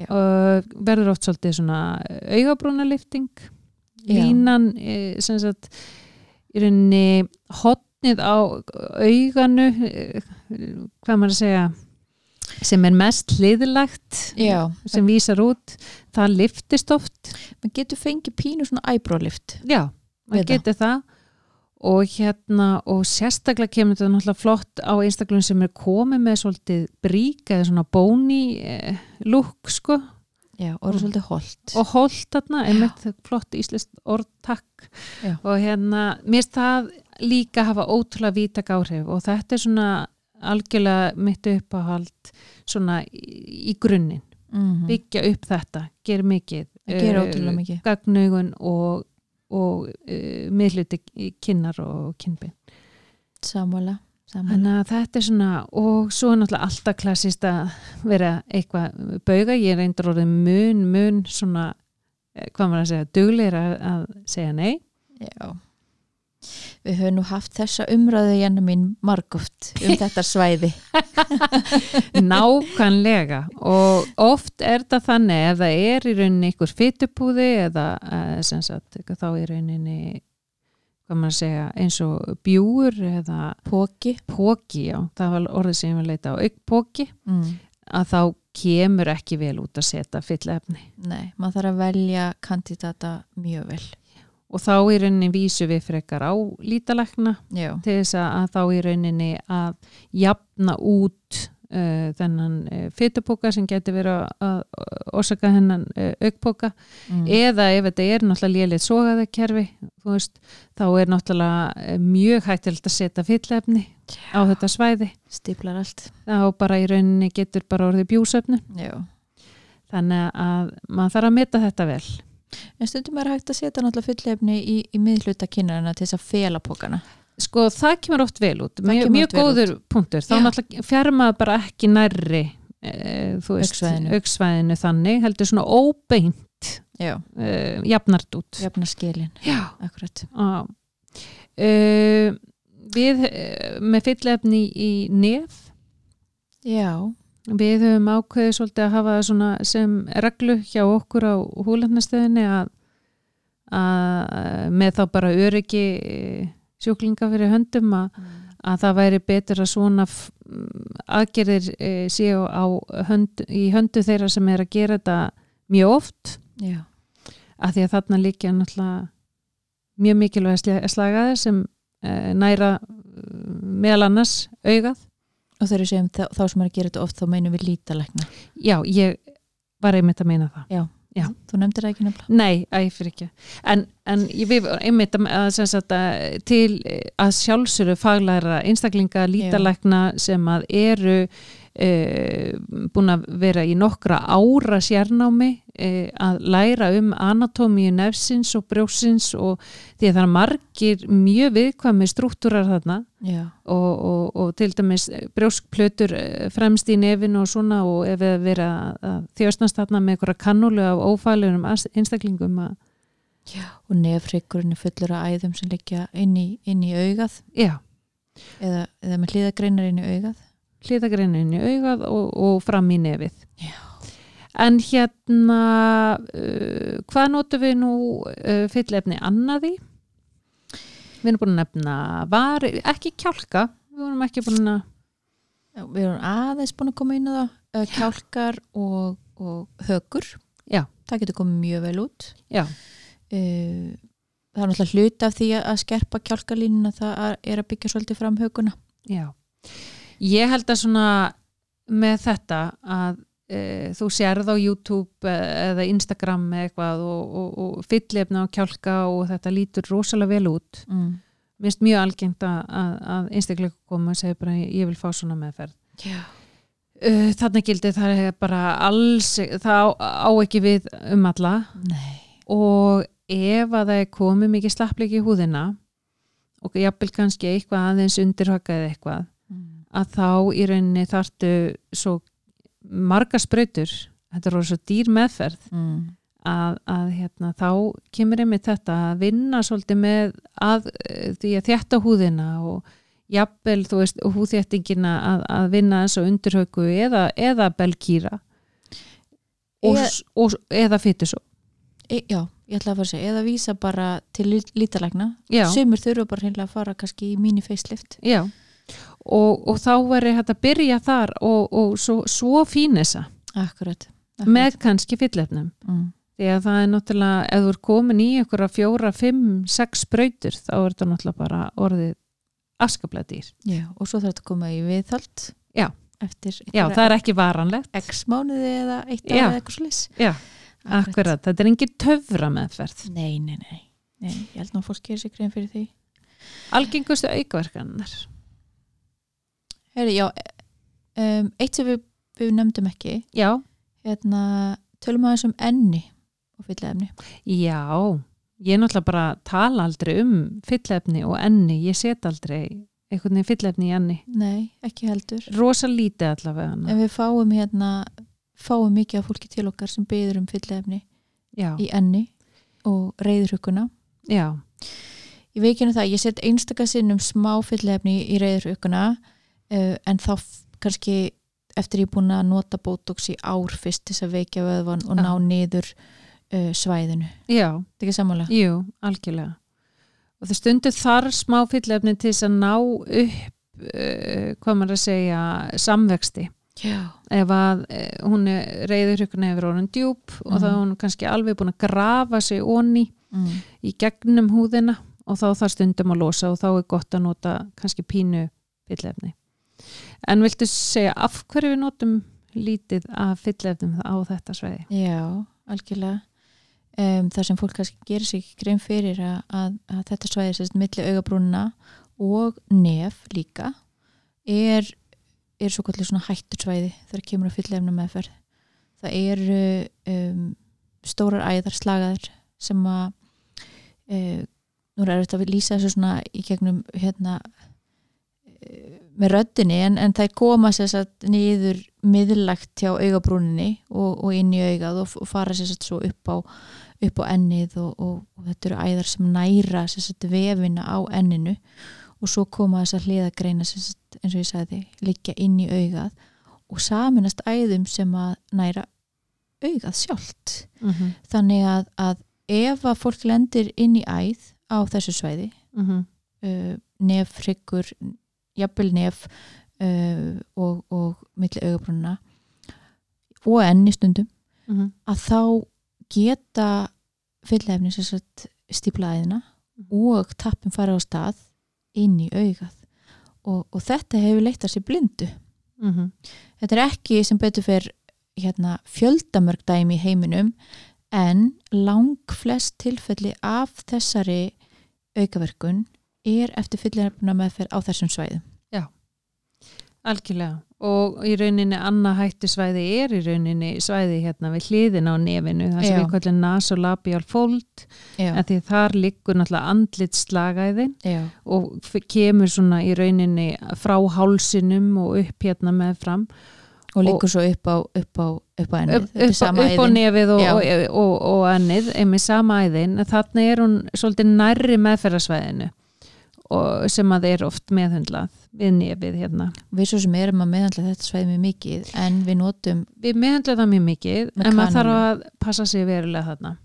Já. og verður oft svolítið svona augabrúnalifting. Já. línan e, sem sagt í rauninni hotnið á auganu e, hvað maður að segja sem er mest hliðilagt sem vísar út það liftist oft. Maður getur fengið pínu svona eyebrow-lift Já, maður getur það og hérna og sérstaklega kemur þetta náttúrulega flott á einstaklun sem er komið með svolítið brík eða svona bóni eh, lúk sko. Já, og það er svolítið holt. og holt þarna, einmitt flott íslenskt orð takk. Já. og hérna, mér það líka hafa ótrúlega vítak áhrif og þetta er svona algjörlega mitt uppáhald svona í, grunninn, mm byggja upp þetta ger mikið ótrúlega mikið. gagnaugun og, og uh, miðluti í kinnar og kinnbein. Sammála, Þannig að þetta er svona, og svo er náttúrulega alltaf klassist að vera eitthvað bauga, ég er eindur orðið mun, mun svona, eh, hvað maður að segja, dugleir að, að segja nei. Já Við höfum nú haft þessa umræðu Janna mín margóft um [laughs] þetta svæði. [laughs] Nákvæmlega. Og oft er það þannig ef það er í rauninni ykkur fytupúði eða eh, sagt, þá í rauninni segja, eins og bjúur eða Póki póki, já, það var orðið sem að leita á aukpóki, mm. að þá kemur ekki vel út að setja fyllefni Nei, maður þarf að velja kandidata mjög vel og þá í rauninni vísu við frekar á lítalækna Já, til þess að, þá í rauninni að jafna út uh, þennan uh, fytupóka sem getur verið að, orsaka hennan uh, aukpóka mm. eða ef þetta er náttúrulega lélið sogaðakerfi veist, þá er náttúrulega eh, mjög hættilegt að setja fyllefni á þetta svæði. Stíplar allt. Þá bara í rauninni getur bara orðið bjúsöfnu Já. Þannig að maður þarf að meta þetta vel En stundum er hægt að setja náttúrulega fyllefni í, í miðhluta kynarina til þess að fela pókana sko það kemur oft vel út. Það mjög, vel góður punktur. Þá Já. náttúrulega fer maður bara ekki nærri e, Augsvæðinu. augsvæðinu þannig heldur svona óbeint e, jafnart út. Jafna skilin Já. akkurat. Uh, við með fyllefni í nef. Já, við höfum ákveðið svolítið að hafa það svona sem reglu hjá okkur á húlandnastöðinni að, að með þá bara öryggi eh, sjúklinga fyrir höndum að, að það væri betur að svona mm, aðgerðir e, séu á hönd, í höndu þeirra sem er að gera þetta mjög oft. Já, að því að þarna líkja náttúrulega mjög mikilvæg slagaðir sem e, næra eh, meðal annars augað og þegar við segjum þá, sem er að gera þetta oft þá meinum við lítalækna. Já, ég var einmitt að meina það. Já. þú nefndir það ekki nefnilega? Nei, æ, fyrir ekki. En, en ég við einmitt að, sagt, að til að sjálfsöru faglæra einstaklinga lítalækna sem að eru e, búin að vera í nokkra ára sérnámi að læra um anatómíu nefsins og brjósins og því að það er margir mjög viðkvæmi struktúrar þarna. Og, og, og til dæmis brjóskplötur eh, fremst í nefinu og svona og ef við vera þjóstnast þarna með einhverja kannúlu af ófælurum einstaklingum að, og nefrikkurinn er fullur af æðum sem liggja inn í, inn í augað. Eða, eða með hlýðagreinar inn í augað. Hlýðagreinin í augað og, og fram í nefið. Já. En hérna uh, hvað notum við nú uh, fyllefni annaði við erum búin að nefna var, ekki kjálka. Við vorum ekki búin að Já, við erum aðeins búin að koma inn á það. Uh, kjálkar og, og högur Já. það getur komið mjög vel út. Já, uh, það er náttúrulega hluti af því að skerpa kjálkalínuna það er að byggja svolítið fram höguna Já, ég held að svona með þetta að þú sérð á YouTube eh, eða Instagram eða eitthvað og, og, og fyllefna og kjálka og þetta lítur rosalega vel út. mm. Mér finnst mjög algengt að, að, einstaklega koma og segja bara ég vil fá svona meðferð. Já. Uh, Þannig gildi það er bara alls, það á, á ekki við um alla Nei. og ef að það er komið mikið slappleiki í húðina og jafnvel kannski eitthvað aðeins undirhaka eða eitthvað Mm. að þá í rauninni þartu svo marga sprautur þetta er orðið svo dýr meðferð Mm. að, að hérna, þá kemur einmitt þetta að vinna svolítið með að, eh, því að þjætta húðina og jafnvel þú veist húðþjættingina að, að vinna eins og undirhauku eða, eða belkýra og, og, eða fytusó E, já, ég ætla að fara að segja eða vísa bara til lí- lítalækna Já. sumur þurfa bara hreinlega að fara kannski í mini facelift Já, og, og þá verður hægt að byrja þar og, og svo, svo fínesa akkurat, akkurat. með kannski fyllefnum mm. því að það er náttúrulega, ef þú er komin í einhverja fjóra, fimm, sex sprautur þá er þetta náttúrulega bara orðið afskaplega dýr. já, og svo þarf þetta að koma í viðhald Já. Já, það er ekki varanlegt. x mánuði eða eitt ára eða eitthvað slis Já, akkurat, þetta er engin töfra meðferð. nei, nei, nei, nei, ég held nú að fólk gerir sig grein fyrir því Algengustu aukaverkanar. Heyri, já, um, eitt sem við, við nefndum ekki. Já, hérna, tölum aðeins um enni og fyllefni já, ég er náttúrulega bara að tala aldrei um fyllefni og enni, ég set aldrei einhvern veginn fyllefni í enni. nei, ekki heldur. Rosa lítið allavega hana. en við fáum hérna fáum mikið af fólki til okkar sem byður um fyllefni Já, í enni og reyðurhuguna já, ég veikinu það, ég set einstaka sinnum smá fyllefni í reyðurhuguna uh, en þá kannski eftir ég er búin að nota botox í ár fyrst til þess að veikja vöðvan og ná niður uh, svæðinu já, þetta er ekki sammála? jú, algjörlega. Og það stundu þar smá fyllefni til þess að ná upp, uh, hvað maður að segja, samvexti. Já. ef að eh, hún reyður ykkur nefnir orðin djúp og Mhm. þá er hún kannski alveg búin að grafa sig onni Mm. í gegnum húðina og þá þarf stundum að losa og þá er gott að nota kannski pínu fyllefni en viltu segja af hverju við notum lítið af fyllefnum á þetta sveiði? Já, algjörlega um, þar sem fólk kannski gerir sig ekki grein fyrir að, að, að þetta svæði sérst milli augabrúnina og nef líka er, er svo kallið svona hættur svæði þegar kemur að fyllefna meðferð það eru um, stórar æðar slagaðir sem að uh, nú er þetta að lýsa þessu svona í gegnum hérna með röddinni en, en það koma sér satt niður miðlagt hjá augabrúninni og, og inn í augað og, og fara sér satt svo upp á, upp á ennið og, og, og þetta eru æðar sem næra sér satt vefina á enninu og svo koma þess að hliðagreina sér satt eins og ég sagði liggja inn í augað og saminast æðum sem að næra augað sjálft mm -hmm. þannig að, að ef að fólk lendir inn í æð á þessu svæði Mm uh, nef, hryggur jafnvel nef uh, og, og milli augabrúnuna og enni stundum -hmm. að þá geta sagt stíplaðina Mhm. og tappin fara á stað inn í augað og, og þetta hefur leitt að sér blindu Mm -hmm. þetta er ekki sem betur fyrir hérna, fjöldamörg dæmi í heiminum en lang flest tilfelli af þessari aukaverkun er eftir fyllefna meðferð á þessum svæðum. Algjörlega. Og í rauninni annað hættisvæði er í rauninni svæði hérna við hliðin á nefinu það sem Já. við kallum nasolabial fold Já, en því þar liggur náttúrulega andlit slagæðin já, og kemur svona í rauninni frá hálsinum og upp hérna með fram. Og liggur svo upp á, upp á, upp á ennið. Upp, upp, upp á nefið og, Já. og, og, og ennið einmitt sama æðin, þannig er hún svolítið nærri meðferðarsvæðinu sem að er oft meðhundlað við nefið hérna. Við svo sem erum að meðhandla þetta svæði mjög mikið en við notum við meðhundlað það mjög mikið en maður þarf kanólu. að passa sig verulega þarna.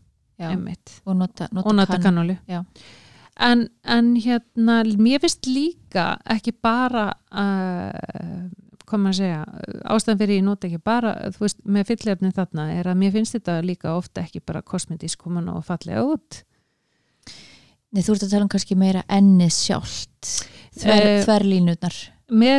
Og nota, nota, og nota kannólu Já. en, en hérna mér finnst líka ekki bara hvað maður að segja ástæðan fyrir ég nota ekki bara þú veist, með fyllefni þarna er að mér finnst þetta líka ofta ekki bara kosmetísk koma ná að fallega út Nei, þú ert að tala um kannski meira ennið sjálft Þver, Eh, þverlínutnar með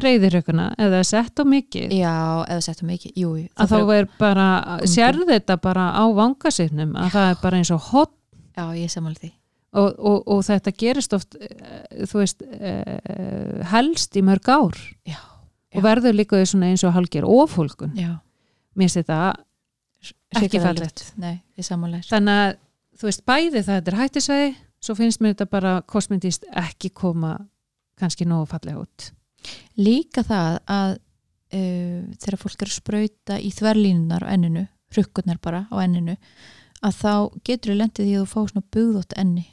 það er sett á mikið. Já, eða settum ekki, jú, jú. Að þá er bara, sérðu þetta bara á vangasifnum, að það er bara eins og hot já, ég samála því. Og, og, og þetta gerist oft eh, þú veist eh, helst í mörg ár. Já, og verður líka svona eins og halgir ofólkun já, mér finnst þetta ekki þér. Þannig að þú veist bæði það er hættisvegi svo finnst mér þetta bara kosmetist ekki koma kannski nógu fallega út. Líka það að uh, þegar fólk er að sprauta í þverlínunar á enninu, hrukkurnar bara á enninu að þá getur þú lendið því að þú fá svona bugðótt enni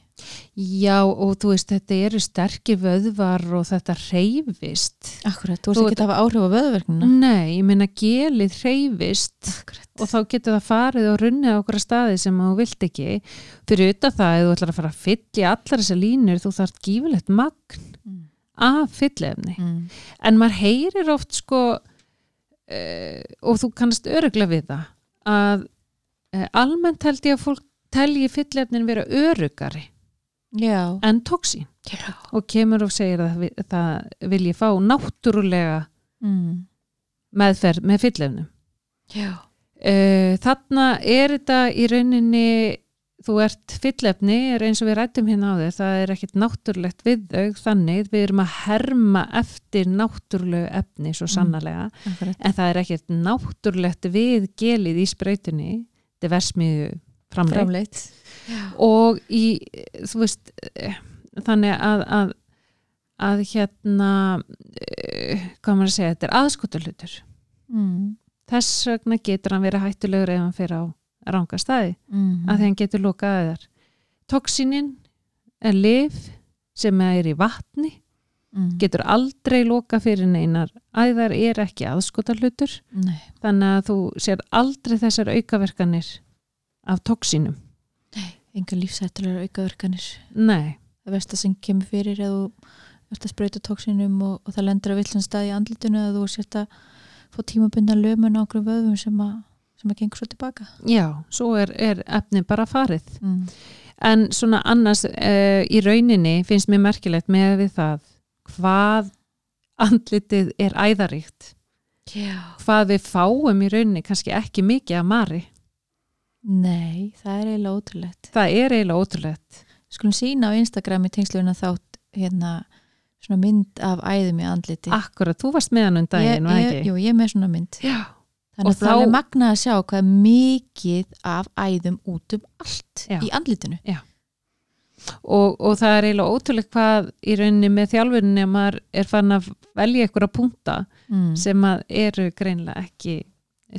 já og þú veist þetta eru sterkir vöðvar og þetta reyfist Akkurat, þú veist ekki að hafa áhrif á vöðverknuna nei, ég meina gelið reyfist Akkurat, og þá getur það farið og runnið á okkur staði sem þú vilt ekki. Fyrir utan það, ef þú ætlar að fara að fylla allar þessar línur, þú þarf gífilegt magn mm. af fyllefni Mm. en maður heyrir oft sko uh, og þú kannast öruglega við það að uh, almennt held ég að fólk telji fyllefnin vera örugari já, en tóksín já. og kemur og segir að það vil ég fá náttúrulega Mm. meðferð með fyllefnum uh, þarna er þetta í rauninni þú ert fyllefni er eins og við rættum hérna á þér það er ekkert náttúrulegt við þau þannig við erum að herma eftir náttúrulegu efni svo Mm. sannarlega Akkurat. en það er ekkert náttúrulegt við gelið í sprautunni þetta er versmiðu framleitt. Og í, þú veist eh, þannig að að, að hérna eh, hvað maður að segja, þetta er aðskotarlutur mm. þess vegna getur hann verið hættulegur ef hann fyrir á ranga staði Mm. að því hann getur lokað að þar toksinin er lif sem er í vatni mm. getur aldrei lokað fyrir neinar æðar er ekki aðskotarlutur þannig að þú sér aldrei þessar aukaverkanir af toksinum enga lífsættulegar aukaverkanir. Nei, það versta sem kemur fyrir eða þú ert að sprauta tóksinum og, og það lendur að villan stað í andlitinu eða þú sért að fá tímabundan lömun á okkur vöðum sem að sem að gengur svo tilbaka. Já, svo er, er efni bara farið. Mm. en svona annars uh, í rauninni finnst mér merkilegt með við það hvað andlitið er æðaríkt. Já. hvað við fáum í rauninni kannski ekki mikið af mari Nei, það er eiginlega ótrúlegt það er eiginlega ótrúlegt Skulum sína á Instagram í tengsluna þátt hérna svona mynd af æðum í andliti akkurat, þú varst með hann um daginn, var ekki? Jú, ég er með svona mynd Já. Þannig að það er magnað að sjá hvað mikið af æðum út um allt Já. í andlitinu og, og það er eiginlega ótrúlega hvað í rauninni með þjálfuninni að maður er fann að velja ykkur að punta mm. sem að eru greinlega ekki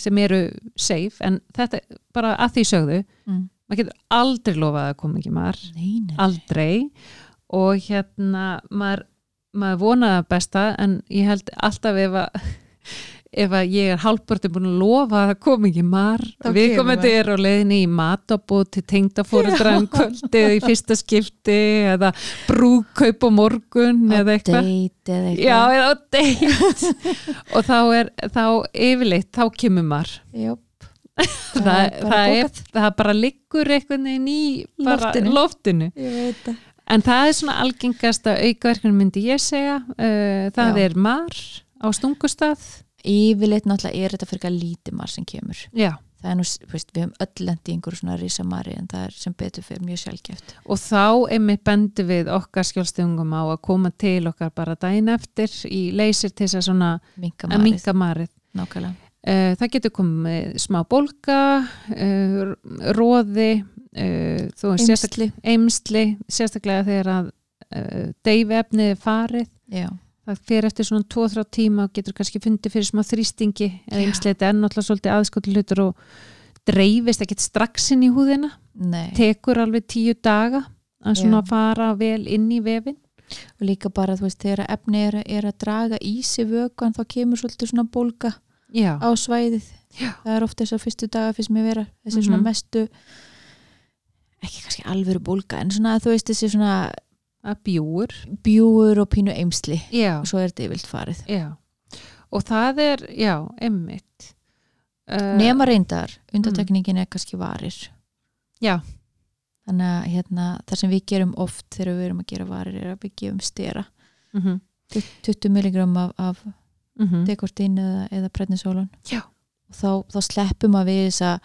sem eru safe en þetta bara að því sögðu mm. maður getur aldrei lofað að koma ekki nei, aldrei. Og hérna maður, maður vonaði að besta en ég held alltaf ef að ef að ég er hálfbörti búin að lofa að það kom ekki mar Þá við komandi er á leiðinni í matabót til tengdafóruðra um kvöldi eða í fyrsta skipti eða brúkaup á morgun á eða eitthvað Já, eitthvað eða á date [laughs] og þá er þá yfirleitt, þá kemur mar Jöp. [laughs] það, það, það bara liggur í bara Loftinu. loftinu. En það er svona algengasta aukaverkun myndi ég segja. Uh, það Já. er mar á stungustað. Yfirleitt náttúrulega er þetta fyrir að lítið mar sem kemur Já. það er nú, veist, við höfum öll lendi í einhverju svona risamari en það er sem betur fyrir mjög sjálfgeft Og þá einmitt bendi við okkar skjólstungum á að koma til okkar bara daginn eftir í leysir til þess að svona að minka marið. nákvæmlega Uh, það getur komið smá bólga, uh, róði, veist, sérstaklega, Eymsli. eimsli, sérstaklega þegar að uh, deyfi efnið er farið. Já, Það fer eftir svona 2-3 tíma og getur kannski fundið fyrir smá þrýstingi eða eimsli þetta er náttúrulega svolítið aðskotu hlutur og dreifist ekkert strax inn í húðina. nei Tekur alveg tíu daga að svona Já. fara vel inn í vefin. og líka bara, þú veist, þegar efni er, er að draga í sig vökan þá kemur svolítið svona bólga Já, á svæðið Já. það er ofta þessar fyrstu daga fyrst mér vera þessi svona Mhm. mestu ekki kannski alvöru bólga en svona, þú veist, þessi svona að bjúur. bjúur og pínu eimsli Já. og svo er þetta yfirlt farið Já, og það er, já, emmitt. Uh, nema reyndar, undantekningin er kannski varir Já. þannig að hérna, það sem við gerum oft þegar við erum að gera varir er að við gefum stera Mm -hmm. 20 milligram af, af Mm -hmm. dekortin eða, eða prednisólan Já. og þá, þá sleppum að við þessa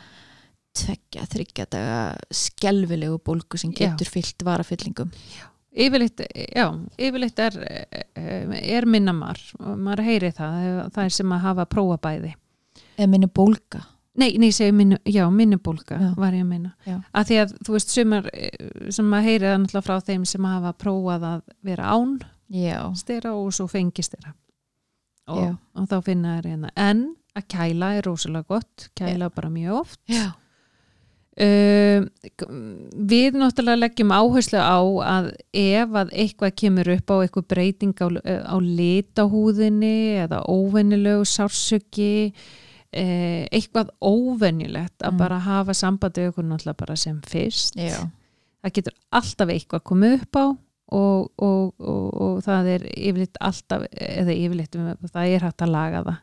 tveggja, þryggja daga skelfilegu bólgu sem Já. getur fyllt varafyllingum Yfirleitt, já, yfirleitt er, er minnamar og maður heyri það, það er sem að hafa prófa bæði. eða minni bólga Nei, nei, segi minni, já, minnubólga Já. var ég að minna. Já. Að því að, þú veist, sumar sem maður heyri það náttúrulega frá þeim sem hafa prófað að vera án stera og svo fengist. Já. Og, og þá finna þær hérna. En að kæla er rosalega gott, kæla bara mjög oft. já. Uh, við náttúrulega leggjum áherslu á að ef að eitthvað kemur upp á eitthvað breyting á, á lit á húðinni eða óvennilegu sársöki uh, eitthvað óvennilegt að Mm. bara hafa sambandi ykkur náttúrulega bara sem fyrst já. það getur alltaf eitthvað komið upp á og, og, og, og það er yfirleitt alltaf eða yfirleitt, það er hægt að laga það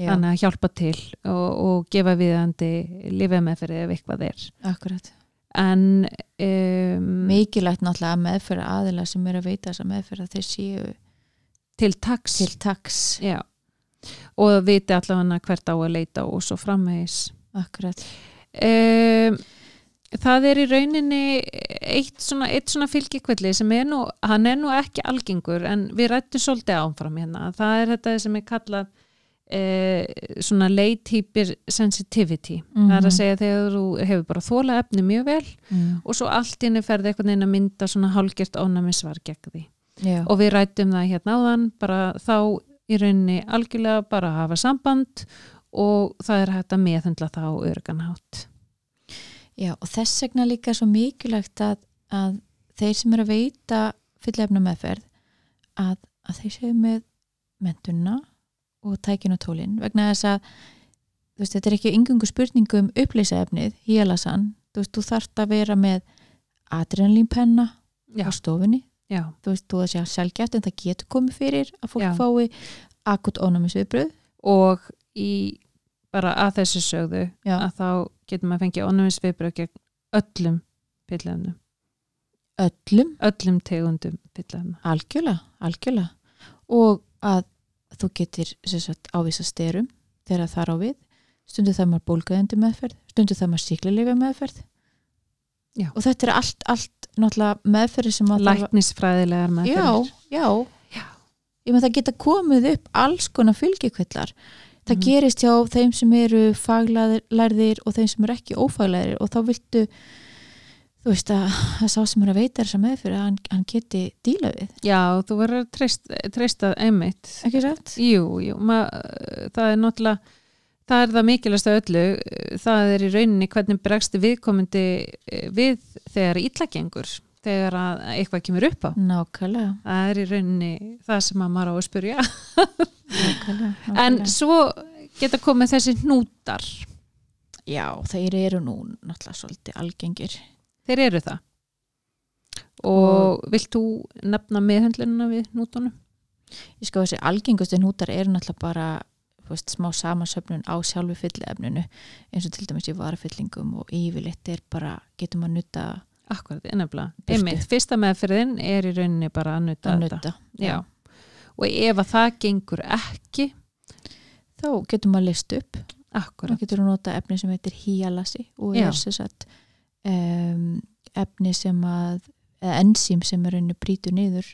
já. þannig að hjálpa til og, og gefa viðandi lifið með fyrir ef eitthvað er. Akkurat. En um, mikilvægt náttúrulega að meðferða aðila sem er að veita þessa meðferða þeir séu til taks. Til taks. Og viti allavega hvert á að leita og svo framvegis. Akkurat. Um, það er í rauninni eitt svona, eitt svona fylgikvelli sem er nú, hann er nú ekki algengur en við rættum svolítið áfram hérna. Það er þetta sem er kallað eh, svona hyper sensitivity það er að segja þegar þú hefur bara þóla efni mjög vel mm. og svo allt inni ferði einhvern veginn að mynda svona hálgjört ónæmisvar gegn því já. og við rættum það hérna áðan bara þá í rauninni algjörlega bara að hafa samband og það er hægt að meðhendla það á örganhátt já, og þess vegna líka svo mikilvægt að, að þeir sem eru að veita fyllefna meðferð að, að þeir séu með mentunna og tækin og tólin vegna þess að veist, þetta er ekki yngungu spurningu um upplýsa efnið, hélasan þú veist, þú þarft að vera með adrenalínpenna á stofunni. Já, þú veist, þú að sé sjálfgæft en það getur komið fyrir að fólk Já. fái akut ónæmisviðbröð og í bara að þessu sögðu Já. að þá getur maður fengið ónæmisviðbröð gegn öllum pillefnum, öllum, öllum tegundum pillefna. algjörlega, algjörlega. Og að þú getur sagt, ávisa styrum þegar það er á við. Stundu það maður bólgaðendu meðferð stundu það maður síklarleika meðferð. Já. og þetta er allt, allt meðferði sem að Læknisfræðilegar að- með já, já, ég með það geta komið upp alls konar fylgikvillar. Það Mhm. gerist hjá þeim sem eru faglærðir og þeim sem eru ekki ófaglærðir og þá viltu þú veist að það sá sem er að veita þessa meðfyrir að hann, hann geti díla við Já, þú verður treyst, treysta einmitt. ekki satt? Jú, jú, ma, það er náttúrulega, það er það mikilvægst af öllu, það er í rauninni hvernig bregst viðkomandi eh, við þegar ítlagengur, þegar að eitthvað kemur upp á. Nákvæmlega, Það er í rauninni það sem að maður á að spyrja. nákvæmlega, En nákvæmlega. svo geta komið þessi hnútar, Já, þeir eru nú náttúrulega svolítið algengir þeir eru það. Og vilt þú nefna meðhendlununa við hnútonum? Ég sko þessi algengustu hnútar eru náttúrulega bara veist, smá samansöfnun á sjálfu fyllefninu eins og til dæmis í varafyllingum og yfirleitt er bara, getum að nutta Akkurat, ennabla. Einmitt, fyrsta meðferðin er í rauninni bara að nuta að þetta. nutta Já. Og ef að það gengur ekki, þá getum að list upp akkurat, getur að nota efni sem heitir híalasi og Já. er sem sagt um, efni sem að eða enzím sem er rauninni brýtur niður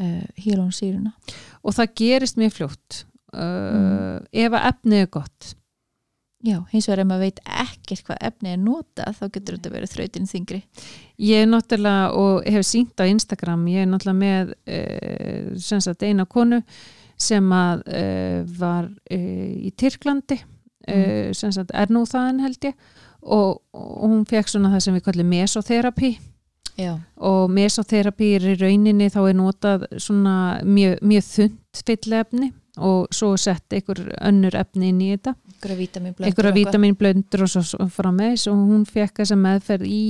uh, híalónsýruna og það gerist mjög fljótt. Uh, Ef að efnið er gott. Já, hins vegar ef maður veit ekkert hvað efni er notað þá getur þetta verið þrautin þingri Ég er náttúrulega, og hef sínt á Instagram, ég er náttúrulega með uh, sem sagt eina konu sem að uh, var uh, í Tyrklandi, uh, sem sagt er nú þaðan held ég, og, og hún fekk svona það sem við kallum mesoterapi Já, og mesoterapi er í rauninni þá er notað svona mjög, mjög þund fyllefni og svo sett einhver önnur efni inn í þetta. Einhverja vítaminblöndur og svo, frá með og hún fekk þessa meðferð í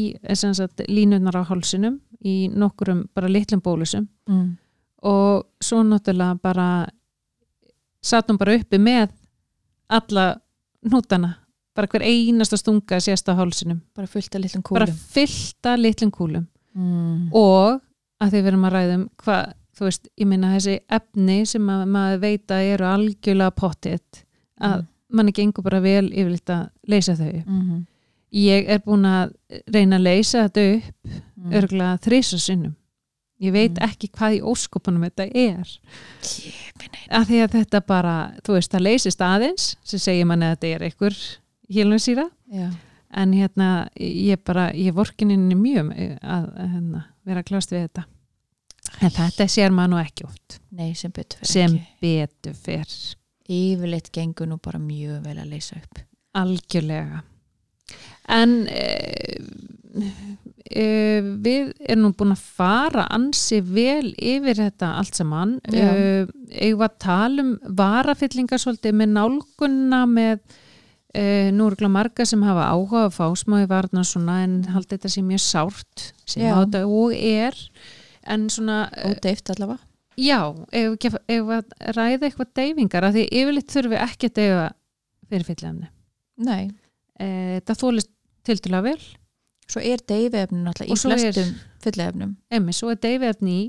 línurnar á hálsinum í nokkurum bara litlum bólusum. Mm. og svo náttúrulega bara satt hún bara uppi með alla hnútana bara hver einasta stunga sést á hálsinum bara fullt af litlum bara kúlum fyllta litlum kúlum mm. og að því við erum að ræðum hvað, þú veist, ég minna þessi efni sem að maður veit að eru algjörlega pottitt að manni gengur bara vel yfirleitt að leysa þau mm. ég er búin að reyna að leysa þetta upp mm. örgulega þrisa sinnum ég veit Mm. ekki hvað í óskopunum þetta er að því að þetta bara, þú veist, það leysist aðeins sem segir manni að þetta er einhver hélumsýra já, en hérna, ég bara, ég vorkininni mjög að, hérna, vera klást við þetta. En þetta sér maður nú ekki oft. Nei sem betur fyrir sem ekki. betur fyrr yfirleitt gengur nú bara mjög vel að leysa upp. Algjörlega. En e, e, við erum nú búin að fara ansi vel yfir þetta allt saman. E, eigum að tala um varafyllingar svolítið með nálgunna með e, nú eru glæð marga sem hafa áhuga að fá smáði varna svona en haldið þetta sé mjög sárt sem Já. á þetta og er en svona e, ódeift allavega Já, ef við ræða eitthvað deyfingar af því yfirleitt þurfum við ekki að deyfa fyrir fyllefni. nei, E, það þólist tildulega vel, svo er náttúrulega Og í flestum fullefnum emmi, svo er deyfiefni í,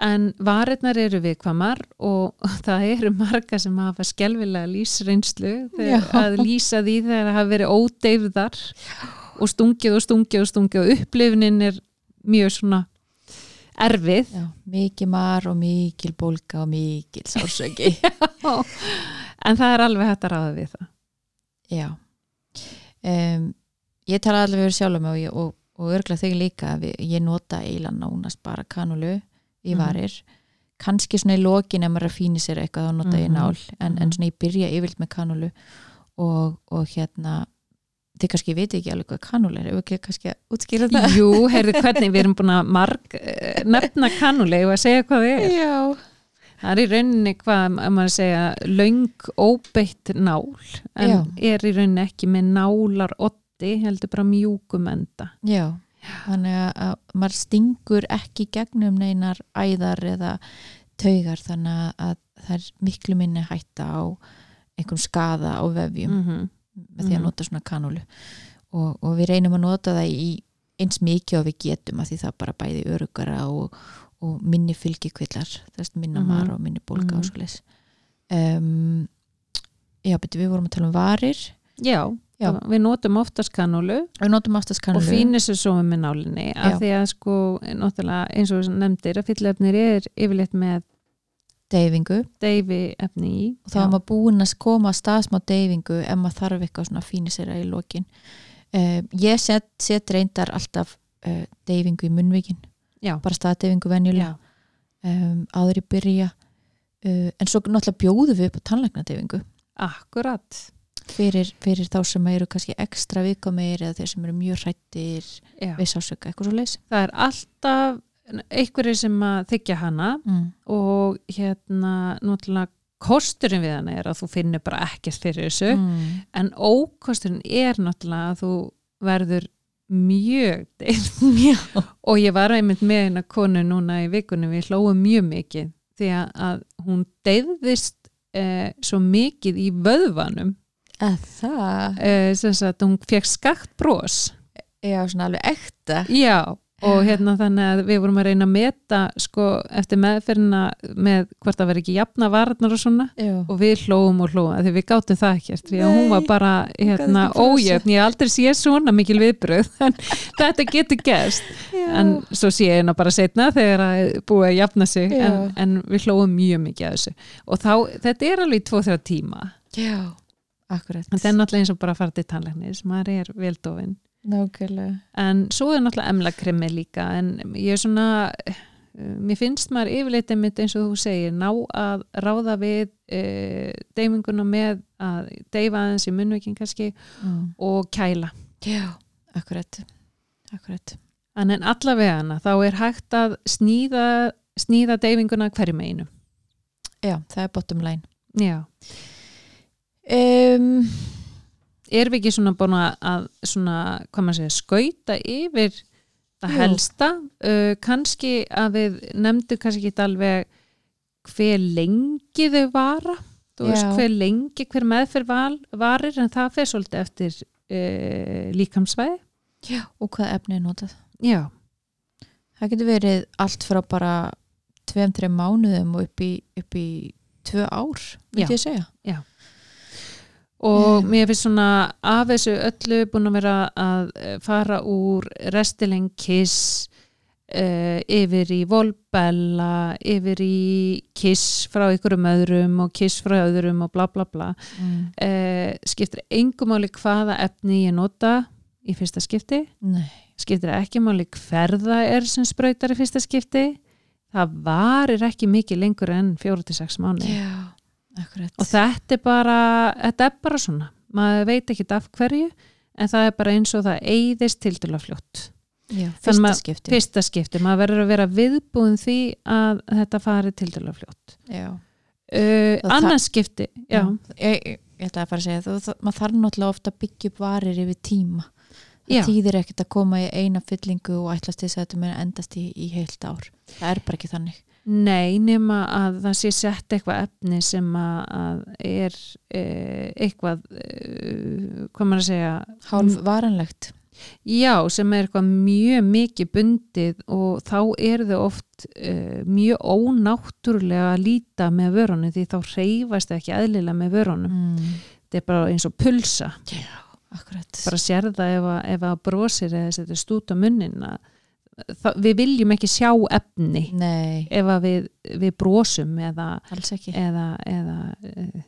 en varirnar eru viðkvamar og [laughs] það eru marga sem hafa þegar Já. að lýsa því þegar það hafa verið ódeyfðar og stungið og stungið og stungið og upplifunin er mjög svona erfið. já, mikið mar og mikil bólka og mikil sársöki [laughs] En það er alveg hægt að ráða við það. já um, ég tala allavega fyrir sjálf mig og, og, og örgla þig líka við, ég nota eiginlega nánast bara kanulu í Mhm. varir kannski svona í lokin ef maður er að fíni sér eitthvað þá nota ég Mhm. nál en, en Mhm. svona ég byrja yfirlt með kanulu og, og hérna þið kannski viti ekki alveg hvað kanul er ef ekki kannski að útskýra það Jú, heyrðu hvernig við erum búin að marg eh, nefna kannulegi og að segja hvað það er. já, Það er í rauninni hvað að maður segja löng óbeitt nál en Já. er í rauninni ekki með nálar otti, heldur bara mjúkum enda. já þannig að, að maður stingur ekki gegnum neinar æðar eða taugar þannig að, að það er miklu minni hætta á einhvern skada á vefjum Mm með því að Mhm. nota svona kanúlu og, og við reynum að nota það í eins mikið og við getum að því það bara bæði örugara og, og minni fylgikvillar þess minna Mhm. mara og minni bólka Mhm. og svo leis um, Já, betur við vorum að tala um varir Já. Við notum oftast kanúlu og fínir sér svo með nálinni af því að sko, eins og nefndir að fyllefnir er yfirleitt með deyfingu. deyfi efni í. og þá er maður búin að koma að staðsmá deyfingu ef maður þarf eitthvað svona fínir sér í lokin. Uh, ég set, set reyndar alltaf uh, deyfingu í munnvíkin já, bara staðdeyfingu venjulega. Um, áður í byrja uh, en svo náttúrulega bjóðum við upp á tannlæknadeyfingu. Akkurat fyrir, fyrir þá sem eru kannski ekstra vikamir eða þeir sem eru mjög hrættir við sásöka, eitthvað svo leys það er alltaf einhverju sem að þykja hana mm. og hérna náttúrulega kosturinn við hana er að þú finnir bara ekkert fyrir þessu Mm. en ókosturinn er náttúrulega að þú verður mjög [laughs] Já. og ég var einmitt með eina konu núna í vikunum við hlóum mjög mikið því að, hún deyðist eh, svo mikið í vöðvanum það? Eh, sem sagt hún fekk skakt bros. Já, svona alveg ekta. Já og hérna þannig að við vorum að reyna að meta sko eftir meðferðina með hvort það veri ekki jafna varnar og svona. Já, og við hlóum og hlóum því við gáttum það ekkert því að hún var bara hérna, ekki ójöfn, ég aldrei sé svona mikil viðbröð [laughs] en þetta getur gerst. En svo sé ég hérna bara setna þegar að búið að jafna sig en, en við hlóum mjög mikið að þessu. Og þá, þetta er alveg í tvo þrjá tíma. Já, akkurat. En það er náttúrulega eins og bara að fara til tannlæknis. Maður er veldofinn Nákvæmlega. En svo er náttúrulega emlakrimi líka. En ég er svona eh, mér finnst maður yfirleitt einmitt eins og þú segir ná að ráða við e, deyminguna með að deyfa aðeins í munnveikin kannski mm. og kæla. Já, akkurat. Akkurat. En en allavega þá er hægt að sníða, sníða deyfinguna hverjum einu Já, það er bottom line. Já, um, erum við ekki svona búin að svona, hvað maður segja, skauta yfir það Jú. helsta? Uh, kannski að við nefndu kannski ekki alveg hver lengi þau vara. Þú veist Já. hver lengi, hver meðferð val, varir en það fer svolítið eftir uh, líkamsvæði. Já, og hvað efni er notað. Já, Það getur verið allt frá bara tveim, þreim mánuðum og upp í, upp í tvö ár, myndi Já. ég segja og mér finnst svona af þessu öllu búin að vera að eh, fara úr restileng kiss uh, yfir í volbella yfir í kiss frá ykkurum öðrum og kiss frá öðrum og bla bla bla. Mm. uh, skiptir engum máli hvaða efni ég nota í fyrsta skipti. Nei, skiptir ekki máli hverða er sem sprautar í fyrsta skipti. Það varir ekki mikið lengur en 4-6 mánu já, akkurat. Og þetta er bara þetta er bara svona, maður veit ekki af hverju en það er bara eins og það eyðist til að fljótt. Já, fyrsta skipti. fyrsta skipti, maður verður að vera viðbúin því að þetta fari til að fljótt. Já, uh, annars skipti já, Ég, ég, ég ætla að fara að segja það, það, maður þarf náttúrulega ofta að byggja upp varir yfir tíma. Það Já. þýðir ekkert að koma í eina fyllingu og ætlast þess að þetta með endast í, í heilt ár. Það er bara ekki þannig nei nema að það sé sett eitthvað efni sem að, er uh, eitthvað uh, hvað maður að segja hálf varanlegt Já, sem er eitthvað mjög mikið bundið og þá er þau oft uh, mjög ónáttúrulega að líta með vörunum því þá reyfast þau ekki eðlilega með vörunum. mm. Þetta er bara eins og pulsa. akkurat Bara sér það ef að, ef að brosir eða setur stút á munnin að það, við viljum ekki sjá efni nei, ef að við, við brosum eða, eða, eða uh,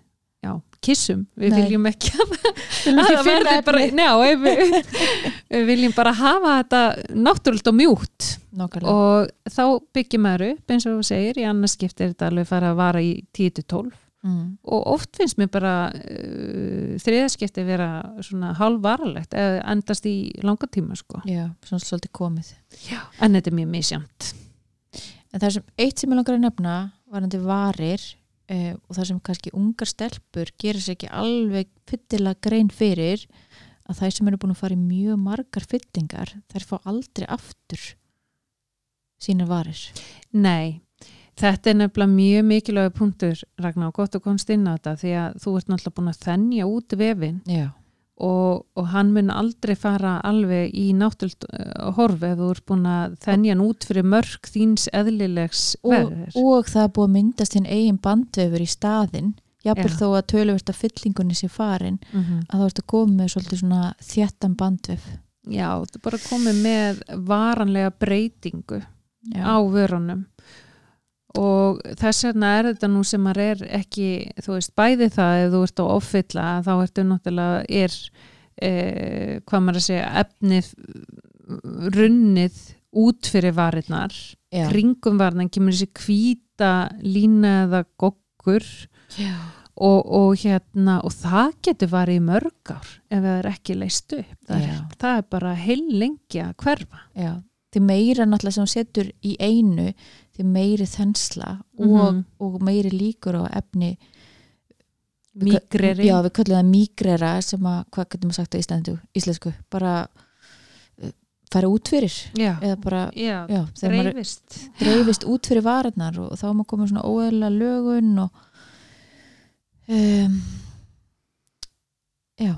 já, kissum. Við Nei. viljum ekki að [laughs] finna verður bara, ef við, við viljum bara hafa þetta náttúrult og mjúkt Nákvæmlega. og þá byggjum maður upp eins og þú segir, í annars skipti er þetta alveg fara að vara í 10-12 mm. og oft finnst mér bara uh, þriðaskipti vera svona hálfvaralegt eða endast í langa tíma sko. já, svona svolítið komið en þetta er mjög misjamt en það sem eitt sem ég langar að nefna varandi varir eh, og það sem kannski ungar stelpur gerir sér ekki alveg fyllilega grein fyrir að þær sem eru búin að fara í mjög margar fyllingar þær fá aldrei aftur sínar varir Nei, þetta er nefnilega mjög mikilvæg punktur Ragnar og gott að komst inn á þetta því að þú ert náttúrulega búin að þennja út vefin og, og hann mun aldrei fara alveg í náttúrult uh, horf ef þú ert búin að þennja hann út fyrir mörg þíns eðlilegs og, verður. og það er búið að myndast hinn eigin bandvefur í staðinn jafnvel Já. þó að töluvert að fyllingunni sé farin Mm -hmm. að þá ertu komið með svolítið svona þjættan bandvef Já, þú er bara komið með varanlega breytingu já, á vörunum og þess vegna er þetta nú sem maður er ekki, þú veist, bæði það ef þú ert á offilla þá ertu náttúrulega er eh, hvað maður að segja, efnið runnið út fyrir varirnar. Já, kringum varirnar kemur þessi hvíta lína eða goggur. Og, og hérna og það getur varið í mörg ár ef það er ekki leist upp. Það, er, það er bara heil lengi að hverfa. Já því meira náttúrulega sem hún setur í einu því meiri þensla og, Mhm. og meiri líkur á efni migreri já við köllum það migrera sem að, hvað getum við sagt á Íslandu, íslensku? Bara uh, fara út fyrir já, eða bara, já, já, dreifist. dreifist út fyrir varirnar og þá maður komið svona óeðla lögun og um, já,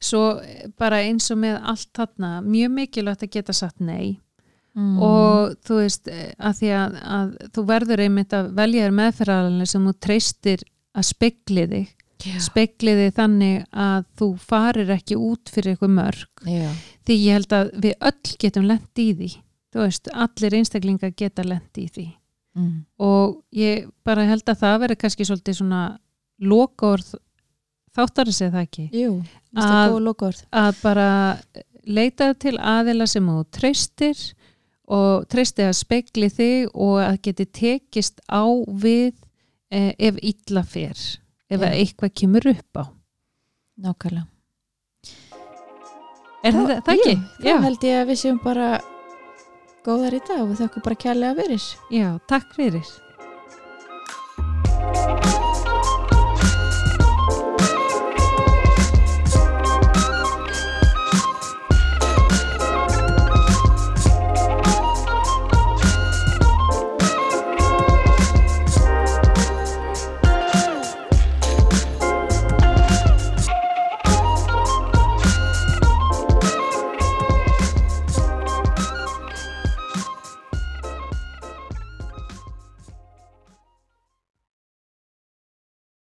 svo eh, bara eins og með allt þarna mjög mikilvægt að geta sagt nei mm, og þú veist eh, að því að, að þú verður einmitt að velja þér meðferðarlega sem þú treystir að spegli þig. Já, spegli þig þannig að þú farir ekki út fyrir eitthvað mörg. Já, því ég held að við öll getum lent í því. Þú veist, allir einstaklingar geta lent í því. Mm, og ég bara held að það veri kannski svolítið svona lokaorð þáttar að segja það ekki? Jú Að- er góð lokaord að bara leita til aðila sem þú treystir og treysti að speikli þig og að geti tekist á við eh, ef illa fer ef yeah. eitthvað kemur upp á. Nákvæmlega. Er Þa, það, það ekki? Jú, þá held ég að við séum bara góðar í dag og þakku bara kjærlega fyrir. Já, takk fyrir.